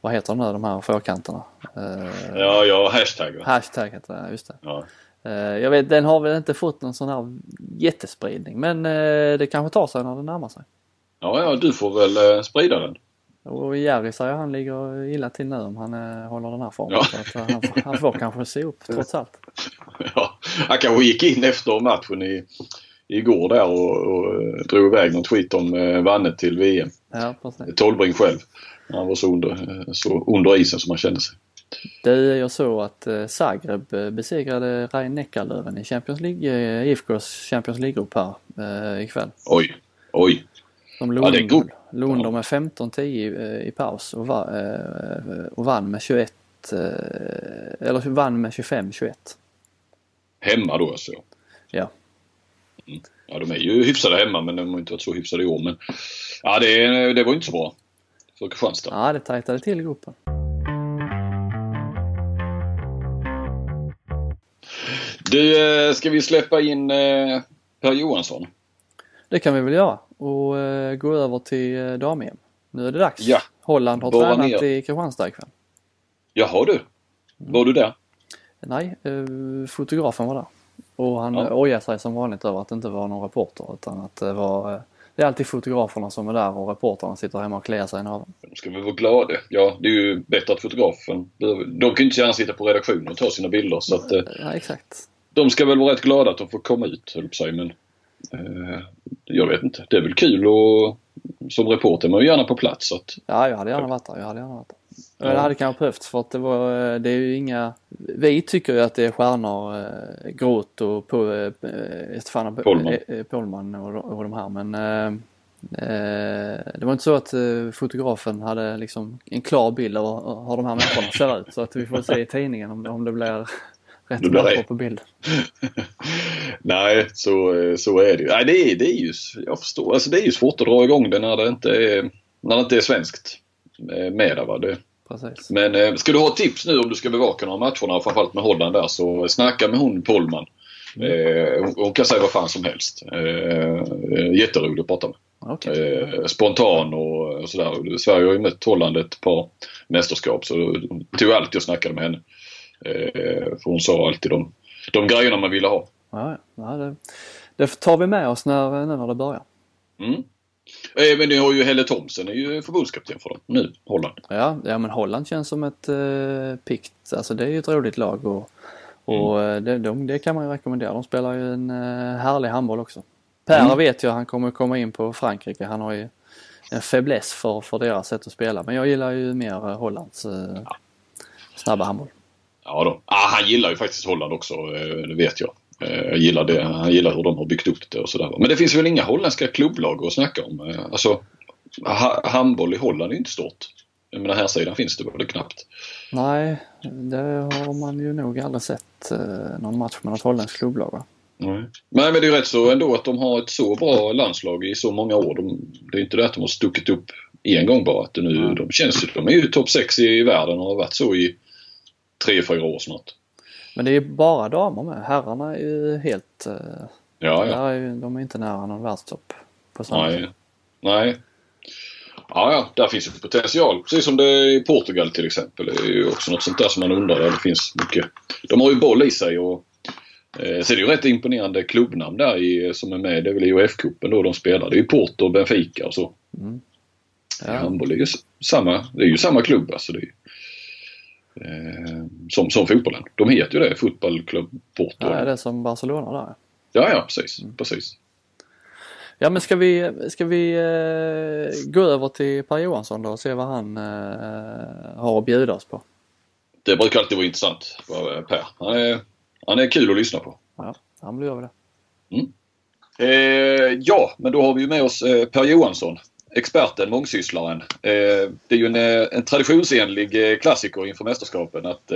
vad heter de nu, de här fyrkanterna? Uh, ja, ja, hashtag. Hashtag heter det, just det. Ja. Uh, jag vet, den har väl inte fått någon sån här jättespridning men uh, det kanske tar sig när det närmar sig. Ja, ja, du får väl sprida den. Och Jerry säger han ligger illa till nu om han eh, håller den här formen. Ja. Så eh, han, får- han får kanske se upp trots allt. Ja, han kanske gick in efter matchen i, igår där och, och eh, drog iväg någon tweet om eh, Vanne till VM. Ja, precis. Tolvring själv. Han var så under, eh, så under isen som han kände sig. Det jag såg att eh, Zagreb eh, besegrade Rhein Neckarlöven i Champions League, eh, IFKs Champions League-grupp här eh, ikväll. Oj, oj. De Ja, låg, det är god. låg Ja. med 15-10 i, i paus och, va, eh, och vann med 21 eh, eller vann med 25-21. Hemma då alltså. Ja. Ja, de är ju hyfsade hemma men de har inte varit så hyfsade i år. Men ja, det, det var inte så bra för Kristianstad. Ja, det tajtade till gruppen. Du, eh, ska vi släppa in eh, Per Johansson? Det kan vi väl göra och eh, gå över till dam-EM. Nu är det dags. Ja. Holland har Bara tränat ner. i Kristianstad ikväll. Jaha du. Var du där? Nej, fotografen var där. Och han Ja. ja. ojade sig som vanligt över att det inte var någon reporter utan att det var eh, det är alltid fotograferna som är där och reportrarna sitter hemma och kliar sig i naveln. De ska väl vara glada. Ja, det är ju bättre att fotografen... De kan ju inte gärna sitta på redaktionen och ta sina bilder så att eh, Ja, exakt. de ska väl vara rätt glada att de får komma ut, höll på säga. Men eh, jag vet inte. Det är väl kul och som reporter är man ju gärna på plats. Så att, Ja, jag hade gärna varit där. Jag hade gärna varit där. Ja. Det hade kanske behövts för att det var, eh, det är ju inga, vi tycker ju att det är stjärnor, eh, Groth och på, eh, Stefan Pohlman. eh, eh, och, och de här men eh, eh, det var inte så att eh, fotografen hade liksom en klar bild av hur de här människorna ser ut så att vi får se i tidningen om om det blir rätt Det blir på bild. Nej, så, eh, så är det ju. Nej, det är, det är ju, jag förstår, alltså det är ju svårt att dra igång det när det inte är, när det inte är svenskt eh, med va. Det, Precis. men eh, ska du ha tips nu om du ska bevaka några matcherna, framförallt med Holland där, så snacka med hon Pollman. Eh, hon, hon kan säga vad fan som helst. Eh, eh, jätterolig att prata med. Okej. Eh, spontan och, och sådär. Sverige har ju mött Holland ett par mästerskap så tog alltid och snackade med henne. Eh, för hon sa alltid de, de grejerna man ville ha. Ja, ja. Det, det tar vi med oss när, när det börjar. Mm. Eh, men ni har ju Helle Thomsen är ju förbundskapten för dem nu, Holland. Ja, ja men Holland känns som ett eh, pikt, alltså det är ju ett roligt lag och, och Mm. eh, det, de, det kan man ju rekommendera. De spelar ju en eh, härlig handboll också. Per Mm. vet jag, han kommer komma in på Frankrike. Han har ju en fäbless för, för deras sätt att spela. Men jag gillar ju mer eh, Hollands eh, snabba handboll. Ja då. Ah, han gillar ju faktiskt Holland också, det vet jag. Eh, Jag gillar det. Han gillar hur de har byggt upp det och sådär. Men det finns väl inga holländska klubblag att snacka om. Eh, Alltså, ha, handboll i Holland är inte stort. Jag menar här sidan finns det väl knappt. Nej, det har man ju nog aldrig sett eh, någon match med något holländskt klubblag va? Nej. Nej men det är ju rätt så ändå att de har ett så bra landslag i så många år. De, det är inte det att de har stuckit upp en gång bara. Att nu, de känns ju, de är ju topp 6 i världen och har varit så i tre fyra år snart. Men det är ju bara damer med. Herrarna är ju helt... Eh, Ja, ja. är ju, de är inte nära någon världstopp. På samma sätt. Nej. Nej. Ja, ja, där finns ju potential. Precis som det är i Portugal till exempel. Det är ju också något sånt där som man undrar. Där det finns mycket. De har ju boll i sig och eh, så är det ju rätt imponerande klubbnamn där i, som är med. Det är väl i UF-cupen då de spelar. Det är ju Porto och Benfica och så. Mm. Ja. Handboll är ju samma, det är ju samma klubb alltså. Det är, ju, eh, som, som fotbollen. De heter ju det, Fotbollklubb Porto. Ja, det är som Barcelona där. ja, ja, precis. precis. Ja men ska vi, ska vi eh, gå över till Per Johansson då och se vad han eh, har att bjuda oss på? Det brukar alltid vara intressant. vad Per. Han är, han är kul att lyssna på. Ja, han blir över det. Eh, ja, men då har vi ju med oss eh, Per Johansson. Experten, mångsysslaren. Eh, det är ju en, eh, en traditionsenlig eh, klassiker inför mästerskapen att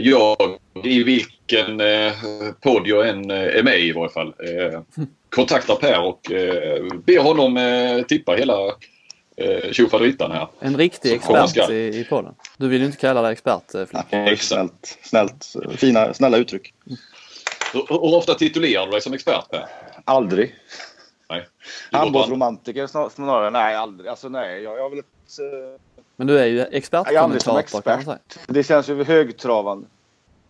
jag, i vilken eh, podd jag än är med i varje fall, eh, kontaktar Per och eh, ber honom eh, tippa hela eh, tjofaderittan här. En riktig expert skall. i, i podden. Du vill ju inte kalla dig expert Flick. Nej, snällt, snällt, fina, snälla uttryck. Hur, hur ofta titulerar du dig som expert Per? Aldrig. Nej. Handbollsromantiker snar- snarare. Nej, aldrig. Alltså nej, jag, jag vill inte... Men du är ju Jag är aldrig som expertkommentator kan man säga. expert. Det känns ju högtravande.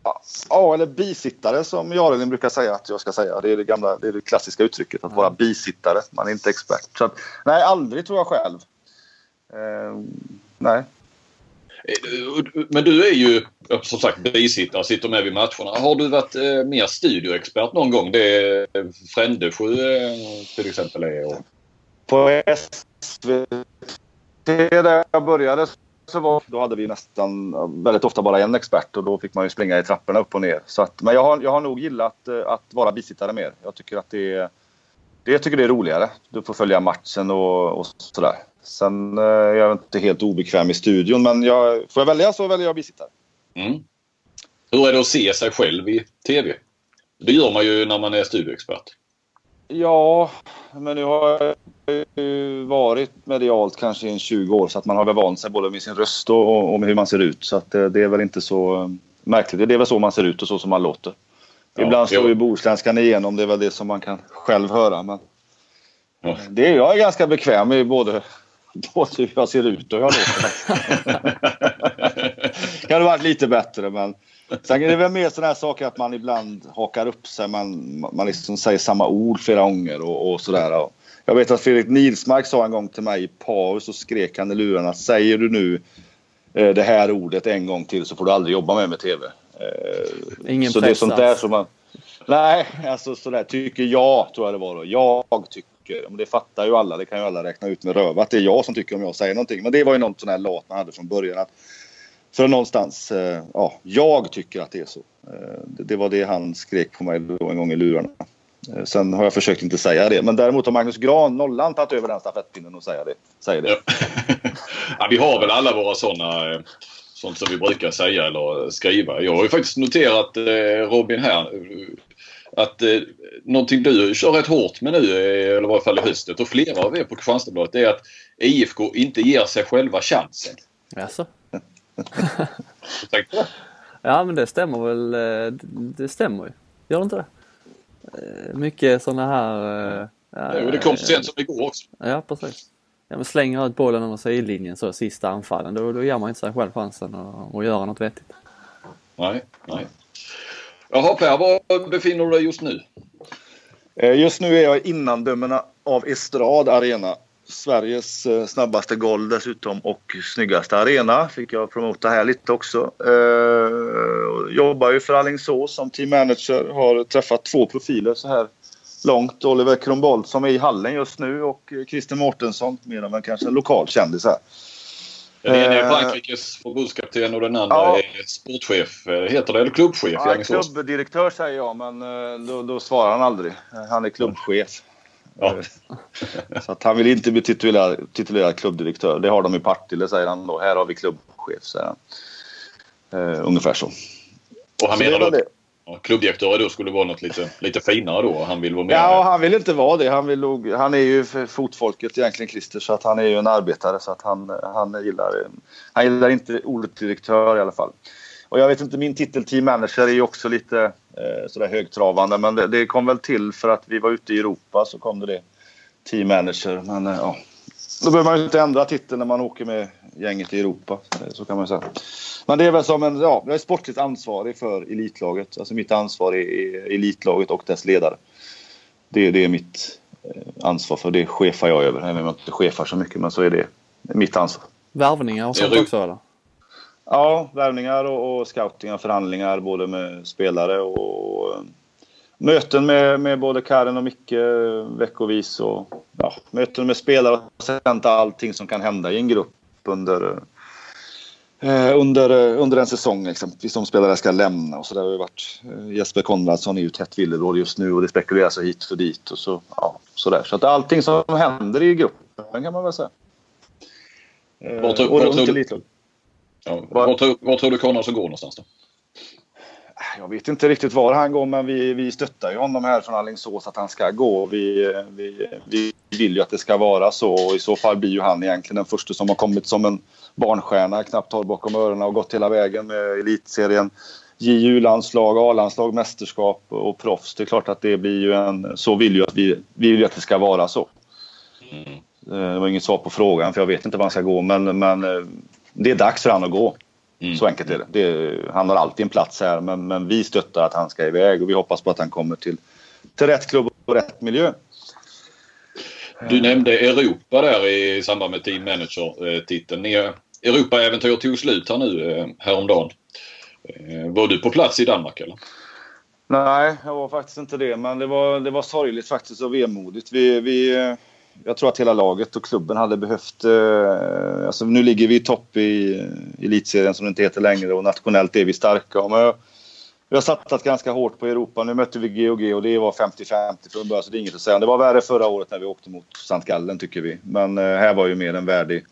Ja, Ja, eller bisittare som Jarelin brukar säga att jag ska säga. Det är det gamla, det är det klassiska uttrycket att vara bisittare. Man är inte expert. Så att, nej, aldrig tror jag själv. Eh, nej. Eh, men du är ju som sagt bisittare, sitter med vid matcherna. Har du varit eh, mer studioexpert någon gång? Det är Frändesjö eh, till exempel är. Och... På SVT där jag började så var, då hade vi nästan eh, väldigt ofta bara en expert och då fick man ju springa i trapporna upp och ner. Så att, men jag har, jag har nog gillat eh, att vara bisittare mer. Jag tycker att det är, det, jag tycker det är roligare. Du får följa matchen och, och sådär. Sen eh, är jag inte helt obekväm i studion men jag, får jag välja så väljer jag bisittare. Mm. Hur är det att se sig själv i TV? Det gör man ju när man är studioexpert. Ja, men nu har jag ju varit medialt kanske i 20 år så att man har väl vant sig både med sin röst och, och med hur man ser ut. Så att det, det, är väl inte så eh, märkligt. Det är väl så man ser ut och så som man låter. Ja, Ibland slår ju bohuslänskan igenom. Det är väl det som man kan själv höra. Men ja. det är, jag är ganska bekväm i både, både hur jag ser ut och jag låter. kan ha varit lite bättre men Sen är det väl mer sådana här saker att man ibland hakar upp sig. Man, man liksom säger samma ord flera gånger och, och sådär. Jag vet att Fredrik Nilsmark sa en gång till mig i paus och skrek han i lurarna. Säger du nu eh, det här ordet en gång till så får du aldrig jobba med med TV. Eh, Ingen så det är sånt där som man... Nej, alltså sådär tycker jag tror jag det var då. Jag tycker. Men det fattar ju alla. Det kan ju alla räkna ut med röva Att det är jag som tycker om jag säger någonting. Men det var ju något sån här lat man hade från början. Att för någonstans, eh, ja, jag tycker att det är så. Eh, det var det han skrek på mig då en gång i lurarna. Eh, sen har jag försökt inte säga det. Men däremot har Magnus Gran, nollan, tagit över den stafettpinnen och säger det. Säger det. ja, vi har väl alla våra sådana eh, sånt som vi brukar säga eller skriva. Jag har ju faktiskt noterat eh, Robin här att eh, någonting du kör rätt hårt med nu, eller i varje fall i höstet och flera av er på Kristianstadsbladet, är att IFK inte ger sig själva chansen. Alltså. ja men det stämmer väl. Eh, det stämmer ju. Gör det inte det? Eh, mycket sådana här... Eh, ja, jo, det kom så sent som igår också. Ja precis. Ja, men slänger ut bollen under sidlinjen så sista anfallen då, då ger man inte sig själv chansen att, att göra något vettigt. Nej, nej. Jaha Per, var befinner du dig just nu? Eh, just nu är jag innandömena av Estrad Arena Sveriges eh, snabbaste golv dessutom och snyggaste arena. Fick jag promota här lite också. Eh, jobbar ju för Alingsås som team manager. Har träffat två profiler så här långt. Oliver Kronbolt som är i hallen just nu och Christer Mårtensson, mer av en kanske lokal kändis här. Den ene är eh, Frankrikes förbundskapten och den andra ja. är sportchef, eh, heter det, eller klubbchef ja, i? Klubbdirektör säger jag men då, då svarar han aldrig. Han är klubbchef. Ja. Så att han vill inte bli titulerad, titulerad klubbdirektör. Det har de i Partille säger han då. Här har vi klubbchef säger han. Uh, ungefär så. Och han så menar då Klubbdirektörer klubbdirektör då skulle vara något lite, lite finare då? Han vill vara med? Ja, han vill inte vara det. Han, vill han är ju fotfolket egentligen Christer så att han är ju en arbetare så att han, han, gillar, han gillar inte ordet direktör i alla fall. Och jag vet inte, min titel team manager är ju också lite eh, sådär högtravande. Men det, det, kom väl till för att vi var ute i Europa så kom det det. Team manager. Men eh, ja, då behöver man ju inte ändra titeln när man åker med gänget i Europa. Så kan man säga. Men det är väl som en, ja, jag är sportligt ansvarig för elitlaget. Alltså mitt ansvar är elitlaget och dess ledare. Det, det är mitt eh, ansvar för det chefar jag över. Även om jag inte chefar så mycket men så är det mitt ansvar. Värvningar och sånt också eller? Ja, värvningar och, och scoutingar, förhandlingar både med spelare och, och möten med, med både Karin och Micke veckovis och ja, möten med spelare och sen allting som kan hända i en grupp under, eh, under, under en säsong exempelvis om spelare ska lämna och så där har det varit. Eh, Jesper Konradsson är ju tätt villebråd just nu och det spekuleras hit för dit och så, ja, så där. Så att allting som händer i gruppen kan man väl säga. Eh, och runt elitlaget. Ja, var, tror, var tror du Konradsson går någonstans då? Jag vet inte riktigt var han går men vi, vi stöttar ju honom här från Alingsås att han ska gå. Vi, vi, vi vill ju att det ska vara så och i så fall blir ju han egentligen den första som har kommit som en barnstjärna, knappt har bakom öronen och gått hela vägen med elitserien. JU-landslag, A-landslag, mästerskap och proffs. Det är klart att det blir ju en... Så vill ju att vi, vi vill ju att det ska vara så. Mm. Eh, det var inget svar på frågan för jag vet inte var han ska gå men, men eh, det är dags för han att gå. Mm. Så enkelt är det. det. Han har alltid en plats här men, men vi stöttar att han ska iväg och vi hoppas på att han kommer till, till rätt klubb och rätt miljö. Du nämnde Europa där i samband med Team Manager-titeln. Europaäventyr tog slut här nu eh, häromdagen. Eh, var du på plats i Danmark eller? Nej, jag var faktiskt inte det. Men det var, det var sorgligt faktiskt och vemodigt. Vi, vi, eh, jag tror att hela laget och klubben hade behövt... Eh, alltså nu ligger vi i topp i elitserien som det inte heter längre och nationellt är vi starka. Men vi har satsat ganska hårt på Europa. Nu mötte vi GOG och det var 50-50 från början så det är inget att säga. Det var värre förra året när vi åkte mot St. Gallen tycker vi. Men eh, här var ju mer en värdig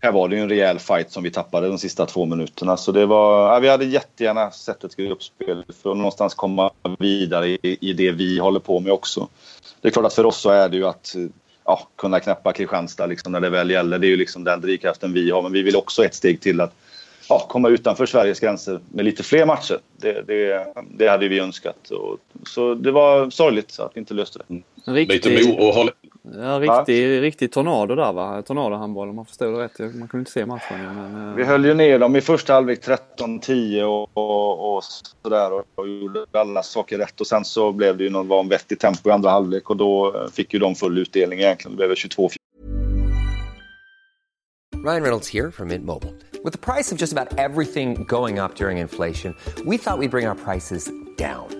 här var det ju en rejäl fight som vi tappade de sista två minuterna. Så det var, ja, vi hade jättegärna sett ett gruppspel för att någonstans komma vidare i, i det vi håller på med också. Det är klart att för oss så är det ju att ja, kunna knäppa Kristianstad liksom när det väl gäller. Det är ju liksom den drivkraften vi har. Men vi vill också ett steg till att ja, komma utanför Sveriges gränser med lite fler matcher. Det, det, det hade vi önskat. Och, så det var sorgligt att vi inte löste det. Riktigt... Lite mo och. Ja, riktig, riktig tornado där va? Tornadohandboll om man förstår det rätt. Man kunde inte se matchen. Men, uh... Vi höll ju ner dem i första halvlek 13-10 och, och, och sådär och, och gjorde alla saker rätt. Och sen så blev det ju någon vanvettig tempo i andra halvlek och då fick ju de full utdelning egentligen. Det blev 22 Ryan Reynolds här från Mint Mobile. Med priset på nästan allt som går upp under inflationen, trodde vi att vi skulle bring våra priser down.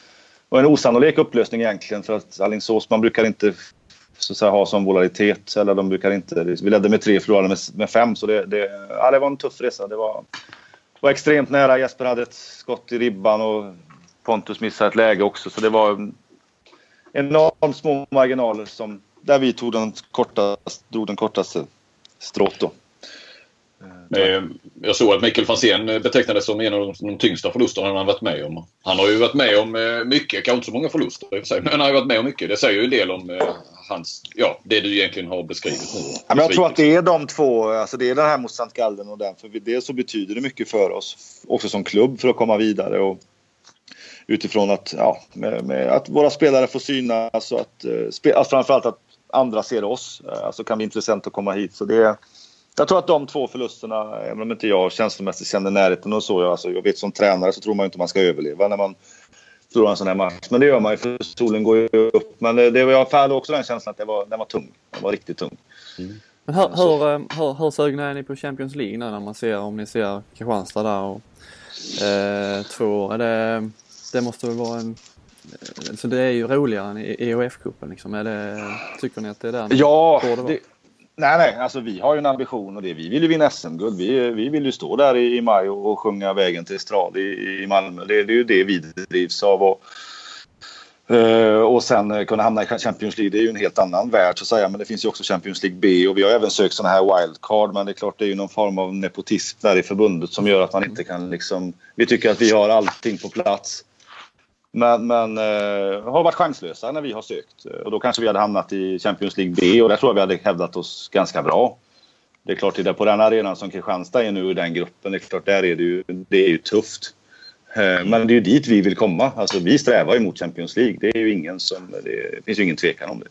var en osannolik upplösning egentligen för att Alingsås, man brukar inte så att säga, ha som volatilitet. Eller de brukar inte, vi ledde med tre, förlorade med, med fem. Så det, det, ja, det var en tuff resa. Det var, var extremt nära. Jesper hade ett skott i ribban och Pontus missade ett läge också. Så det var enormt små marginaler som, där vi tog den kortaste, drog den kortaste strået jag såg att Mikael Franzén betecknades som en av de tyngsta förlusterna han har varit med om. Han har ju varit med om eh, mycket, kanske inte så många förluster i och för sig, men han har ju varit med om mycket. Det säger ju en del om eh, hans, ja, det du egentligen har beskrivit nu. Ja, men jag tror att det är de två, alltså det är den här mot St. Gallen och den. För det så betyder det mycket för oss, också som klubb, för att komma vidare. Och utifrån att, ja, med, med att våra spelare får synas och att, att framförallt att andra ser oss. Alltså kan bli intressant att komma hit. Så det jag tror att de två förlusterna, även om inte jag känslomässigt känner närheten och så. Jag, alltså, jag vet som tränare så tror man inte man ska överleva när man förlorar en sån här match. Men det gör man ju för solen går ju upp. Men det, det, jag hade också den känslan att det var, den var tung. Den var riktigt tung. Mm. Men hur, hur, eh, hur, hur sugna är ni på Champions League nu när man ser, om ni ser Kristianstad där och eh, två år? Det, det måste väl vara en så det är ju roligare än EOF-cupen liksom. Är det, tycker ni att det är där Ja, det, Nej, nej, alltså vi har ju en ambition och det vi vill ju vinna SM-guld. Vi, vi vill ju stå där i, i maj och, och sjunga vägen till Estrad i, i Malmö. Det, det är ju det vi drivs av. Och, eh, och sen eh, kunna hamna i Champions League, det är ju en helt annan värld så att säga. Men det finns ju också Champions League B och vi har även sökt sådana här wildcard. Men det är klart, det är ju någon form av nepotism där i förbundet som gör att man inte kan liksom... Vi tycker att vi har allting på plats. Men, men eh, har varit chanslösa när vi har sökt. Och då kanske vi hade hamnat i Champions League B och där tror jag vi hade hävdat oss ganska bra. Det är klart, det är på den arenan som Kristianstad är nu i den gruppen, det är klart, där är det ju, det är ju tufft. Eh, men det är ju dit vi vill komma. Alltså, vi strävar ju mot Champions League. Det är ju ingen som, det finns ju ingen tvekan om det.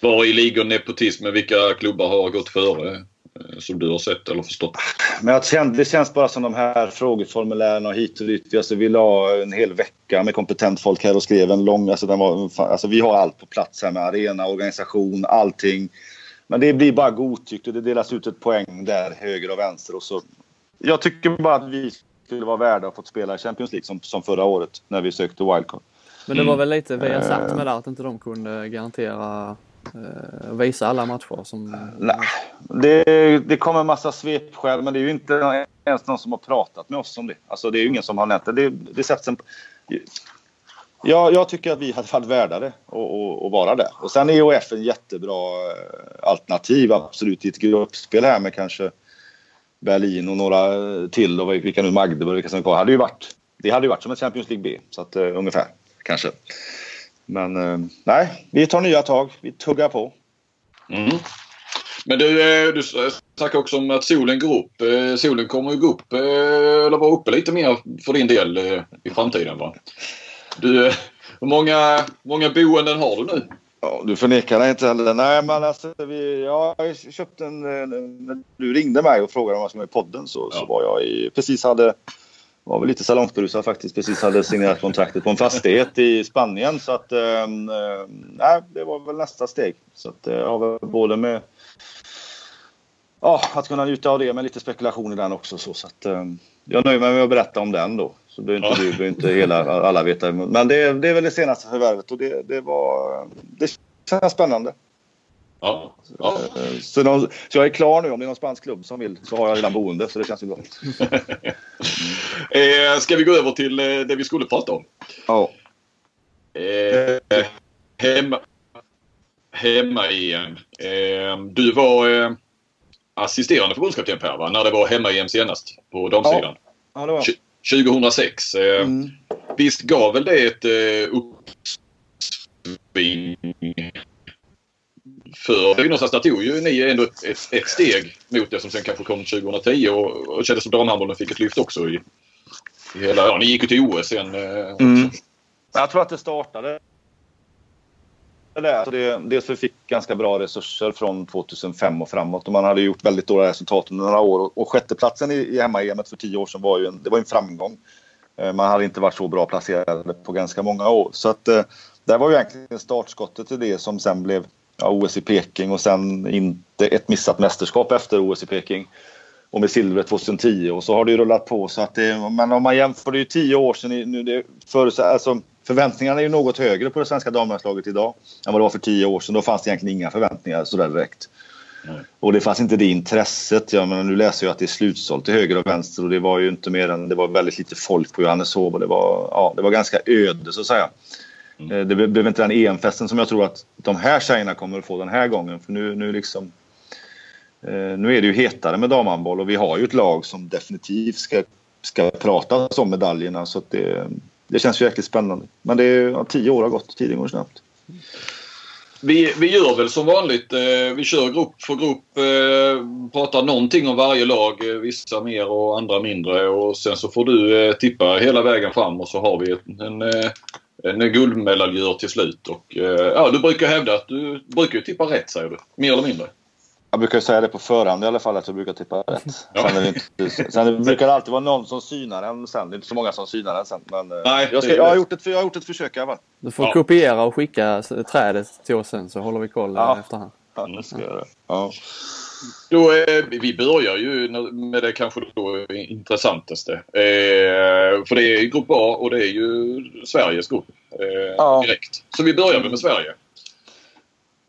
Var i ligger nepotismen? Vilka klubbar har gått före? Eh, som du har sett eller förstått? Men jag kände, det känns bara som de här frågeformulären och hit och dit. Alltså, vi la en hel vecka med kompetent folk här och skrev en lång... Alltså, den var, alltså, vi har allt på plats här med arena, organisation, allting. Men det blir bara godtyckt och det delas ut ett poäng där höger och vänster. Och så. Jag tycker bara att vi skulle vara värda att få spela i Champions League som, som förra året när vi sökte wildcard. Men det var väl lite vi har sagt med det att inte de kunde garantera Eh, visa alla matcher? Som... Nej, det, det kommer en massa svepskäl men det är ju inte ens någon som har pratat med oss om det. Alltså det är ju ingen som har nämnt det. Det, det sätts en... Ja, jag tycker att vi hade varit värda det vara där. Och sen är EOF en jättebra eh, alternativ absolut i ett gruppspel här med kanske Berlin och några eh, till och vilka nu Magdeburg vilka som är kvar. Hade ju varit, det hade ju varit som ett Champions League B. Så att, uh, ungefär kanske. Men uh, nej, vi tar nya tag. Vi tuggar på. Mm. Men du, eh, du snackade också om att solen går upp. Eh, solen kommer ju gå upp eh, eller vara uppe lite mer för din del i framtiden va? Du, hur många, många boenden har du nu? Ja, du förnekar det inte heller. Nej, men alltså, vi, jag köpte en... När du ringde mig och frågade om jag skulle vara i podden så, ja. så var jag i, precis hade var väl lite salongsberusad faktiskt. Precis hade signerat kontraktet på en fastighet i Spanien. Så att, eh, nej, det var väl nästa steg. Så att jag har väl både med ja, att kunna njuta av det med lite spekulation i den också. Så, så att, eh, jag nöjer mig med att berätta om den då. Så behöver inte ja. du, behöver inte hela, alla veta. Men det, det är väl det senaste förvärvet och det, det var... Det känns spännande. Ja. ja. Så, så, jag är klar nu. Om det är någon spansk klubb som vill så har jag redan boende. Så det känns ju bra. eh, ska vi gå över till eh, det vi skulle prata om? Ja. Eh, hemma, hemma igen. Eh, du var eh, assisterande förbundskapten Per, va? när det var hemma-EM senast på damsidan. Ja. ja, det var 2006. Eh, mm. Visst gav väl det ett eh, uppsving för Brynäs där tog ju ni ändå ett, ett, steg mot det som sen kanske kom 2010 och, och kändes som damhandbollen fick ett lyft också i, i hela... Ja, ni gick ju till OS sen. Eh, mm. Jag tror att det startade det, det, dels för vi fick ganska bra resurser från 2005 och framåt och man hade gjort väldigt dåliga resultat under några år. Och sjätteplatsen i, i hemma-EM för tio år sedan var ju en, det var en framgång. Eh, man hade inte varit så bra placerade på ganska många år. Så att eh, det var ju egentligen startskottet till det som sen blev ja, OS i Peking och sen inte ett missat mästerskap efter OS i Peking. Och med silvret 2010 och så har det ju rullat på så att det, men om man jämför det är ju tio år sedan nu det för, alltså, förväntningarna är ju något högre på det svenska damlandslaget idag än vad det var för tio år sedan. Då fanns det egentligen inga förväntningar sådär direkt. Nej. Och det fanns inte det intresset. Jag menar, nu läser jag att det är slutsålt till höger och vänster och det var ju inte mer än det var väldigt lite folk på Johanneshov och det var, ja, det var ganska öde så att säga. Mm. Eh, det blev inte den EM-festen som jag tror att de här tjejerna kommer att få den här gången. För nu, nu, liksom, eh, nu är det ju hetare med damhandboll och vi har ju ett lag som definitivt ska, ska prata om medaljerna. Så det, det känns ju jäkligt spännande. Men det är, ja, tio år har gått, tiden går snabbt. Vi, vi gör väl som vanligt. Eh, vi kör grupp för grupp. pratar någonting om varje lag. vissa mer och andra mindre. Och sen så får du tippa hela vägen fram och så har vi en, en guldmedaljör till slut. Och, eh, ja, du brukar hävda att du brukar tippa rätt säger du. Mer eller mindre. Jag brukar säga det på förhand i alla fall att jag brukar tippa rätt. Ja. Sen, inte, sen det brukar det alltid vara någon som synar en sen. Det är inte så många som synar en sen. Men eh, Nej, jag, ska, jag, har gjort ett, jag har gjort ett försök i alla fall. Du får ja. kopiera och skicka trädet till oss sen så håller vi koll ja. efterhand. Ja, det ska jag göra. Ja. Då, eh, vi börjar ju med det kanske då intressantaste. Eh, för det är grupp A och det är ju Sveriges grupp eh, ja. direkt. Så vi börjar med Sverige.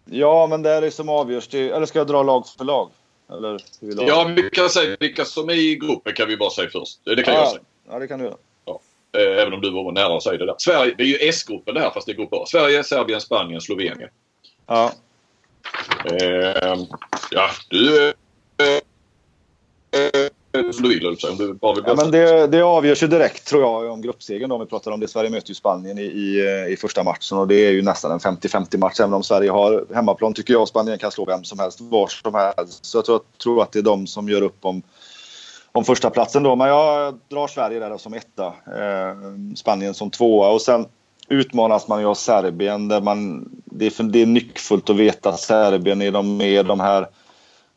Ja, men det är det som avgörs. Eller ska jag dra lag för lag? Eller ja, vi kan säga vilka som är i gruppen kan vi bara säga först. Det kan ja, jag säga. Ja, det kan du göra. Ja. Eh, även om du var nära att säga det där. Sverige, det är ju S-gruppen det här fast det är grupp A. Sverige, Serbien, Spanien, Slovenien. Ja. Eh, ja, du... Eh, du vill, du bara ja, men det, det avgörs ju direkt tror jag om gruppsegern. Om vi pratar om det. Sverige möter ju Spanien i, i, i första matchen och det är ju nästan en 50-50 match. Även om Sverige har hemmaplan tycker jag Spanien kan slå vem som helst var som helst. Så jag tror, tror att det är de som gör upp om, om första platsen då. Men jag drar Sverige där som etta. Eh, Spanien som tvåa och sen utmanas man ju av Serbien där man, det, är, det är nyckfullt att veta att Serbien är de med de här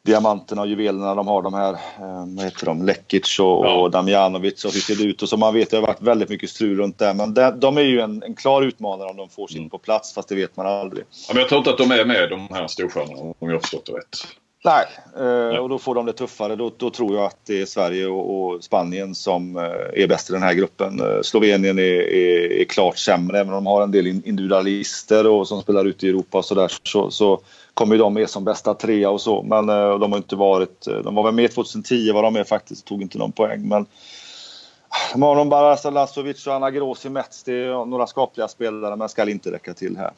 diamanterna och juvelerna de har de här, eh, vad heter de, Lekic och, ja. och Damjanovic och hur ser det ut och så man vet det har varit väldigt mycket strul runt det men de, de är ju en, en, klar utmanare om de får sitt mm. på plats fast det vet man aldrig. Ja, men jag tror inte att de är med de här storstjärnorna om jag har förstått det rätt. Nej, eh, och då får de det tuffare. Då, då tror jag att det är Sverige och, och, Spanien som eh, är bäst i den här gruppen. Eh, Slovenien är, är, är, klart sämre, även om de har en del individualister och som spelar ute i Europa och sådär. Så, så kommer de med som bästa trea och så. Men de har inte varit... De var väl med 2010 var de med faktiskt, tog inte någon poäng. Men de har de bara Lasovic och Anna Gross i Mets. Det är några skapliga spelare men ska inte räcka till här.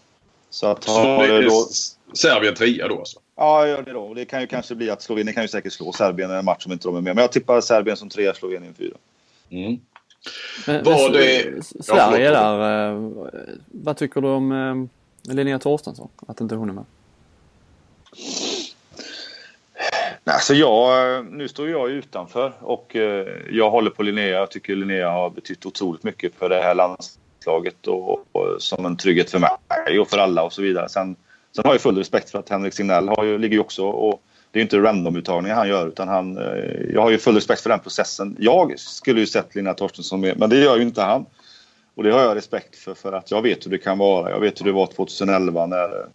Så att så det är då... Serbien trea då alltså? Ja, gör det då. Det kan ju kanske bli att Slovenien kan ju säkert slå Serbien i en match om inte de är med. Men jag tippar Serbien som trea, Slovenien fyra. Mm. Men, Var det... Sverige där, eh, vad tycker du om Linnea Torstensson? Att inte hon är med? Alltså jag, nu står jag utanför och eh, jag håller på Linnea. Jag tycker Linnea har betytt otroligt mycket för det här landslaget och, och som en trygghet för mig och för alla och så vidare. Sen, sen har jag full respekt för att Henrik Signell har ju, ligger ju också och det är ju inte random-uttagningar han gör utan han, eh, jag har ju full respekt för den processen. Jag skulle ju sett Lina Torstensson med, men det gör ju inte han. Och det har jag respekt för, för att jag vet hur det kan vara. Jag vet hur det var 2011 när,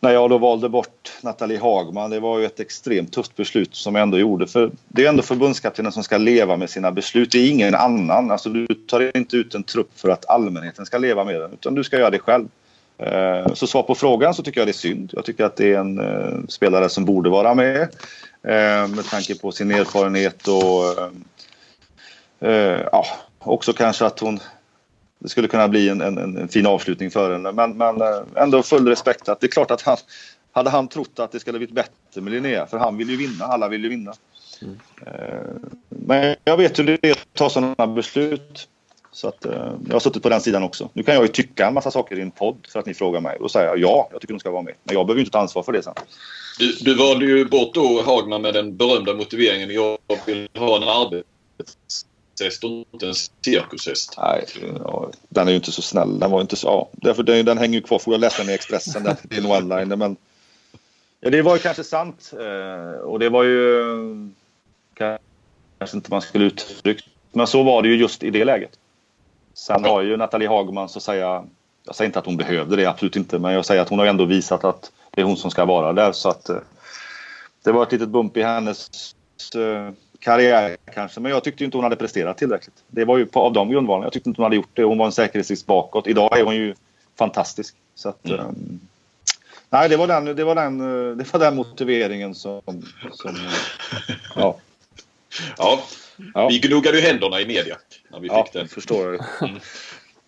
när jag då valde bort Nathalie Hagman. Det var ju ett extremt tufft beslut som jag ändå gjorde. För det är ändå förbundskaptenen som ska leva med sina beslut. Det är ingen annan. Alltså, du tar inte ut en trupp för att allmänheten ska leva med den, utan du ska göra det själv. Eh, så svar på frågan så tycker jag det är synd. Jag tycker att det är en eh, spelare som borde vara med eh, med tanke på sin erfarenhet och ja, också kanske att hon det skulle kunna bli en, en, en fin avslutning för henne. Men, men ändå full respekt att det är klart att han hade han trott att det skulle blivit bättre med Linnea, för han vill ju vinna, alla vill ju vinna. Mm. Men jag vet hur det är att ta sådana beslut. Så att, eh, jag har suttit på den sidan också. Nu kan jag ju tycka en massa saker i en podd för att ni frågar mig. Då säger jag ja, jag tycker hon ska vara med. Men jag behöver ju inte ta ansvar för det sen. Du, du valde ju bort då Hagman med den berömda motiveringen jag vill ha en arbetshäst och inte en cirkushäst. Nej, ja, den är ju inte så snäll. Den var inte så... Ja, därför den, den hänger ju kvar. Får jag läsa den i Expressen. Där, det är en one-liner. Men ja, det var ju kanske sant. Eh, och det var ju... Kanske inte man skulle uttryckt. Men så var det ju just i det läget. Sen har ju Nathalie Hagman så att säga, jag säger inte att hon behövde det, absolut inte, men jag säger att hon har ändå visat att det är hon som ska vara där. Så att, eh, det var ett litet bump i hennes eh, karriär kanske, men jag tyckte inte hon hade presterat tillräckligt. Det var ju på, av de grundvalarna. Jag tyckte inte hon hade gjort det. Hon var en säkerhetsrisk bakåt. Idag är hon ju fantastisk. Så att, mm. um, nej, det var, den, det, var den, det var den motiveringen som... som ja. ja. Ja. Vi gnuggade ju händerna i media när vi ja, fick den. förstår jag. Mm.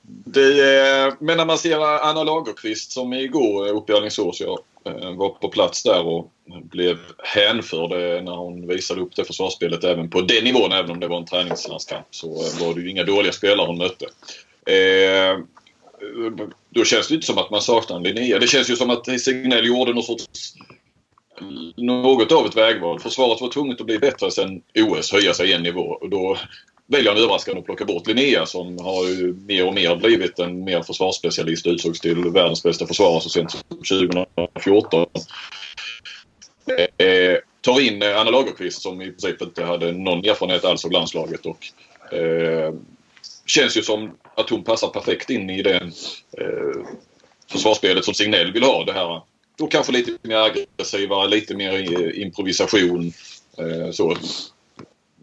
Det, eh, men när man ser Anna Lagerqvist som igår uppe i Alingsås, jag eh, Eh, var på plats där och blev hänförd eh, när hon visade upp det försvarsspelet även på den nivån, även om det var en träningslandskamp, så eh, var det ju inga dåliga spelare hon mötte. Eh, då känns det inte som att man saknar en Linnea. Det känns ju som att Signell gjorde något sorts något av ett vägval. Försvaret var tvunget att bli bättre sen OS, höja sig en nivå. Och då väljer han överraskande att plocka bort Linnea som har ju mer och mer blivit en mer försvarsspecialist och utsågs till världens bästa försvarare så sent som 2014. Eh, tar in eh, Anna Lagerqvist som i princip inte hade någon erfarenhet alls av landslaget och eh, känns ju som att hon passar perfekt in i det eh, försvarsspelet som Signell vill ha. Det här då kanske lite mer aggressiva, lite mer improvisation. Eh, så.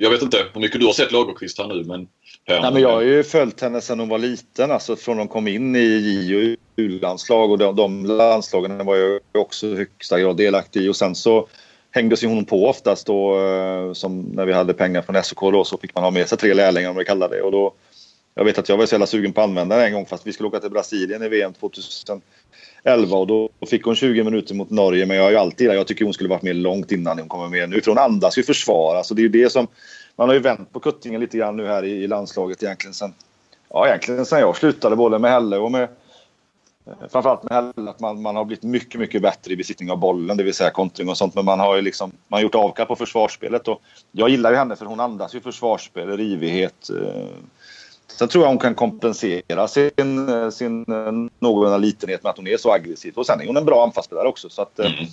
Jag vet inte hur mycket du har sett Lagerqvist här nu men... Här, Nej, men jag har ju följt henne sedan hon var liten, alltså från hon kom in i J och U-landslag och de, de landslagen var jag också i högsta grad delaktig i. Och sen så hängdes hon på oftast då eh, som när vi hade pengar från SOK då så fick man ha med sig tre lärlingar om vi kallar det. Och då jag vet att jag var så jävla sugen på att använda den en gång fast vi skulle åka till Brasilien i VM 2011 och då fick hon 20 minuter mot Norge. Men jag har ju alltid jag tycker hon skulle varit med långt innan hon kommer med nu. För hon andas ju försvar. Alltså det är ju det som... Man har ju vänt på kuttingen lite grann nu här i, i landslaget egentligen sen... Ja, egentligen sen jag slutade både med Helle och med... Framförallt med Helle att man, man har blivit mycket, mycket bättre i besittning av bollen, det vill säga kontring och sånt. Men man har ju liksom man har gjort avkall på försvarsspelet och jag gillar ju henne för hon andas ju försvarsspel, rivighet. Eh, Sen tror jag hon kan kompensera sin, sin någorlunda litenhet med att hon är så aggressiv. Och sen är hon en bra anfallsspelare också. Så att, eh, mm.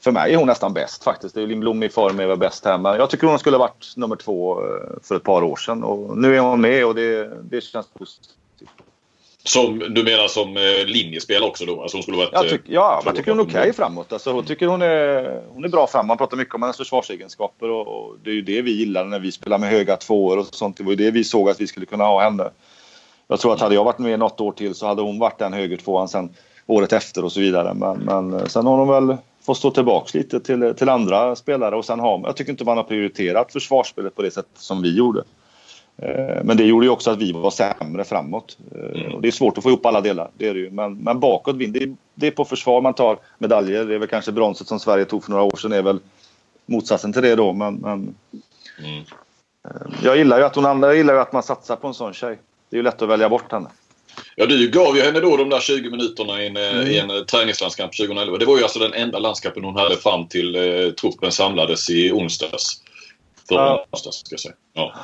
För mig är hon nästan bäst faktiskt. Det är Lindblom i form är väl bäst här. Men jag tycker hon skulle varit nummer två eh, för ett par år sedan. Och nu är hon med och det, det känns positivt. Som, du menar som eh, linjespelare också då? Alltså hon skulle varit, jag tyck, ja, jag tycker hon är okej okay framåt. Alltså, jag tycker hon är, hon är bra framåt. Man pratar mycket om hennes försvarsegenskaper och, och, det är ju det vi gillade när vi spelade med höga tvåor och sånt. Det var ju det vi såg att vi skulle kunna ha henne. Jag tror att hade jag varit med något år till så hade hon varit den högertvåan sen året efter och så vidare. Men, men sen har hon väl fått stå tillbaka lite till, till andra spelare och sen har jag tycker inte man har prioriterat försvarsspelet på det sätt som vi gjorde. Eh, men det gjorde ju också att vi var sämre framåt. Eh, mm. Och det är svårt att få ihop alla delar, det är det ju. Men, men bakåt, det, det är på försvar man tar medaljer. Det är väl kanske bronset som Sverige tog för några år sedan är väl motsatsen till det då. Men, men mm. Eh, jag gillar ju att hon jag gillar ju att man satsar på en sån tjej. Det är ju lätt att välja bort henne. Ja, du gav ju henne då de där 20 minuterna i en, Mm. i en träningslandskamp 2011. Det var ju alltså den enda landskampen hon hade fram till eh, truppen samlades i onsdags. Förra Ja. onsdags ska jag säga. Ja.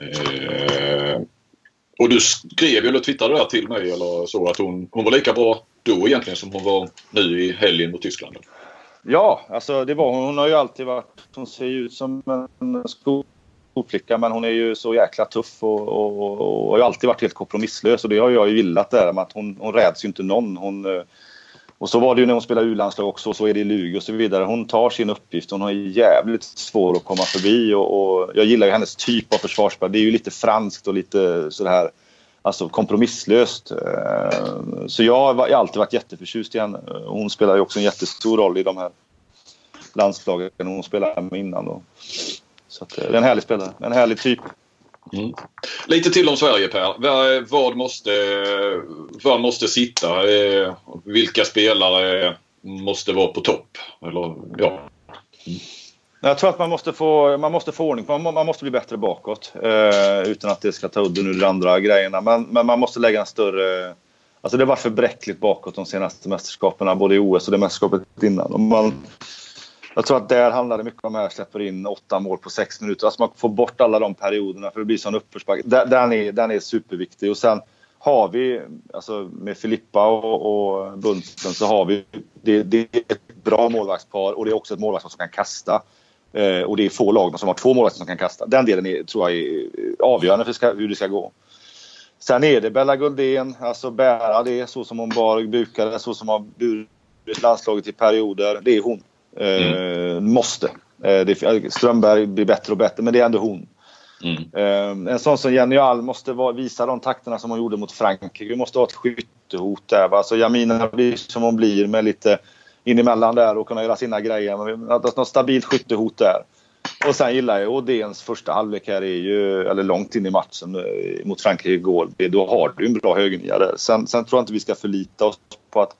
Eh, och du skrev ju eller twittrade där till mig eller så att hon, hon var lika bra då egentligen som hon var nu i helgen mot Tyskland. Ja, alltså det var hon. Hon har ju alltid varit... Hon ser ju ut som en skolflicka men hon är ju så jäkla tuff och, och, och, och har ju alltid varit helt kompromisslös och det har jag ju gillat där med att hon, hon räds ju inte någon. Hon, eh, och så var det ju när hon spelade U-landslag också och så är det i Lugi och så vidare. Hon tar sin uppgift. Hon har jävligt svår att komma förbi och, och jag gillar ju hennes typ av försvarsspel. Det är ju lite franskt och lite sådär alltså kompromisslöst. Eh, så jag har alltid varit jätteförtjust i henne. Hon spelar ju också en jättestor roll i de här landslagen hon spelade med innan. Då. Så att, eh, det är en härlig spelare. En härlig typ. Mm. Lite till om Sverige Per. Vad, måste, vad måste sitta? Eh, vilka spelare måste vara på topp? Eller, ja. Mm. Jag tror att man måste få, man måste få ordning på man, man måste bli bättre bakåt. Eh, utan att det ska ta udden ur de andra grejerna. Men, men man måste lägga en större... Alltså det var för bräckligt bakåt de senaste mästerskapen, både i OS och det mästerskapet innan. Och man, jag tror att där handlar det mycket om att man släpper in åtta mål på sex minuter. Alltså man får bort alla de perioderna för det blir sån uppförsbacke. Den, den, är, den är superviktig. Och sen har vi, alltså med Filippa och, och Bunsen så har vi, det, det är ett bra målvaktspar och det är också ett målvaktspar som kan kasta. Eh, och det är få lag som har två målvakter som kan kasta. Den delen är, tror jag är avgörande för ska, hur det ska gå. Sen är det Bella Guldén, alltså bära det så som hon bar bukade, så som har burit landslaget i perioder. Det är hon. Eh, Måste. Eh, det, Strömberg blir bättre och bättre, men det är ändå hon. Mm. Eh, en sån som Jenny All måste visa de takterna som hon gjorde mot Frankrike. Vi måste ha ett skyttehot där. Va? Jamina blir som hon blir med lite in emellan där och kunna göra sina grejer. Men att något stabilt skyttehot där. Och sen gillar jag Odéns första halvlek här är ju, eller långt in i matchen eh, mot Frankrike igår. Det- Då har du en bra högernia där. Sen, sen tror jag inte vi ska förlita oss på att,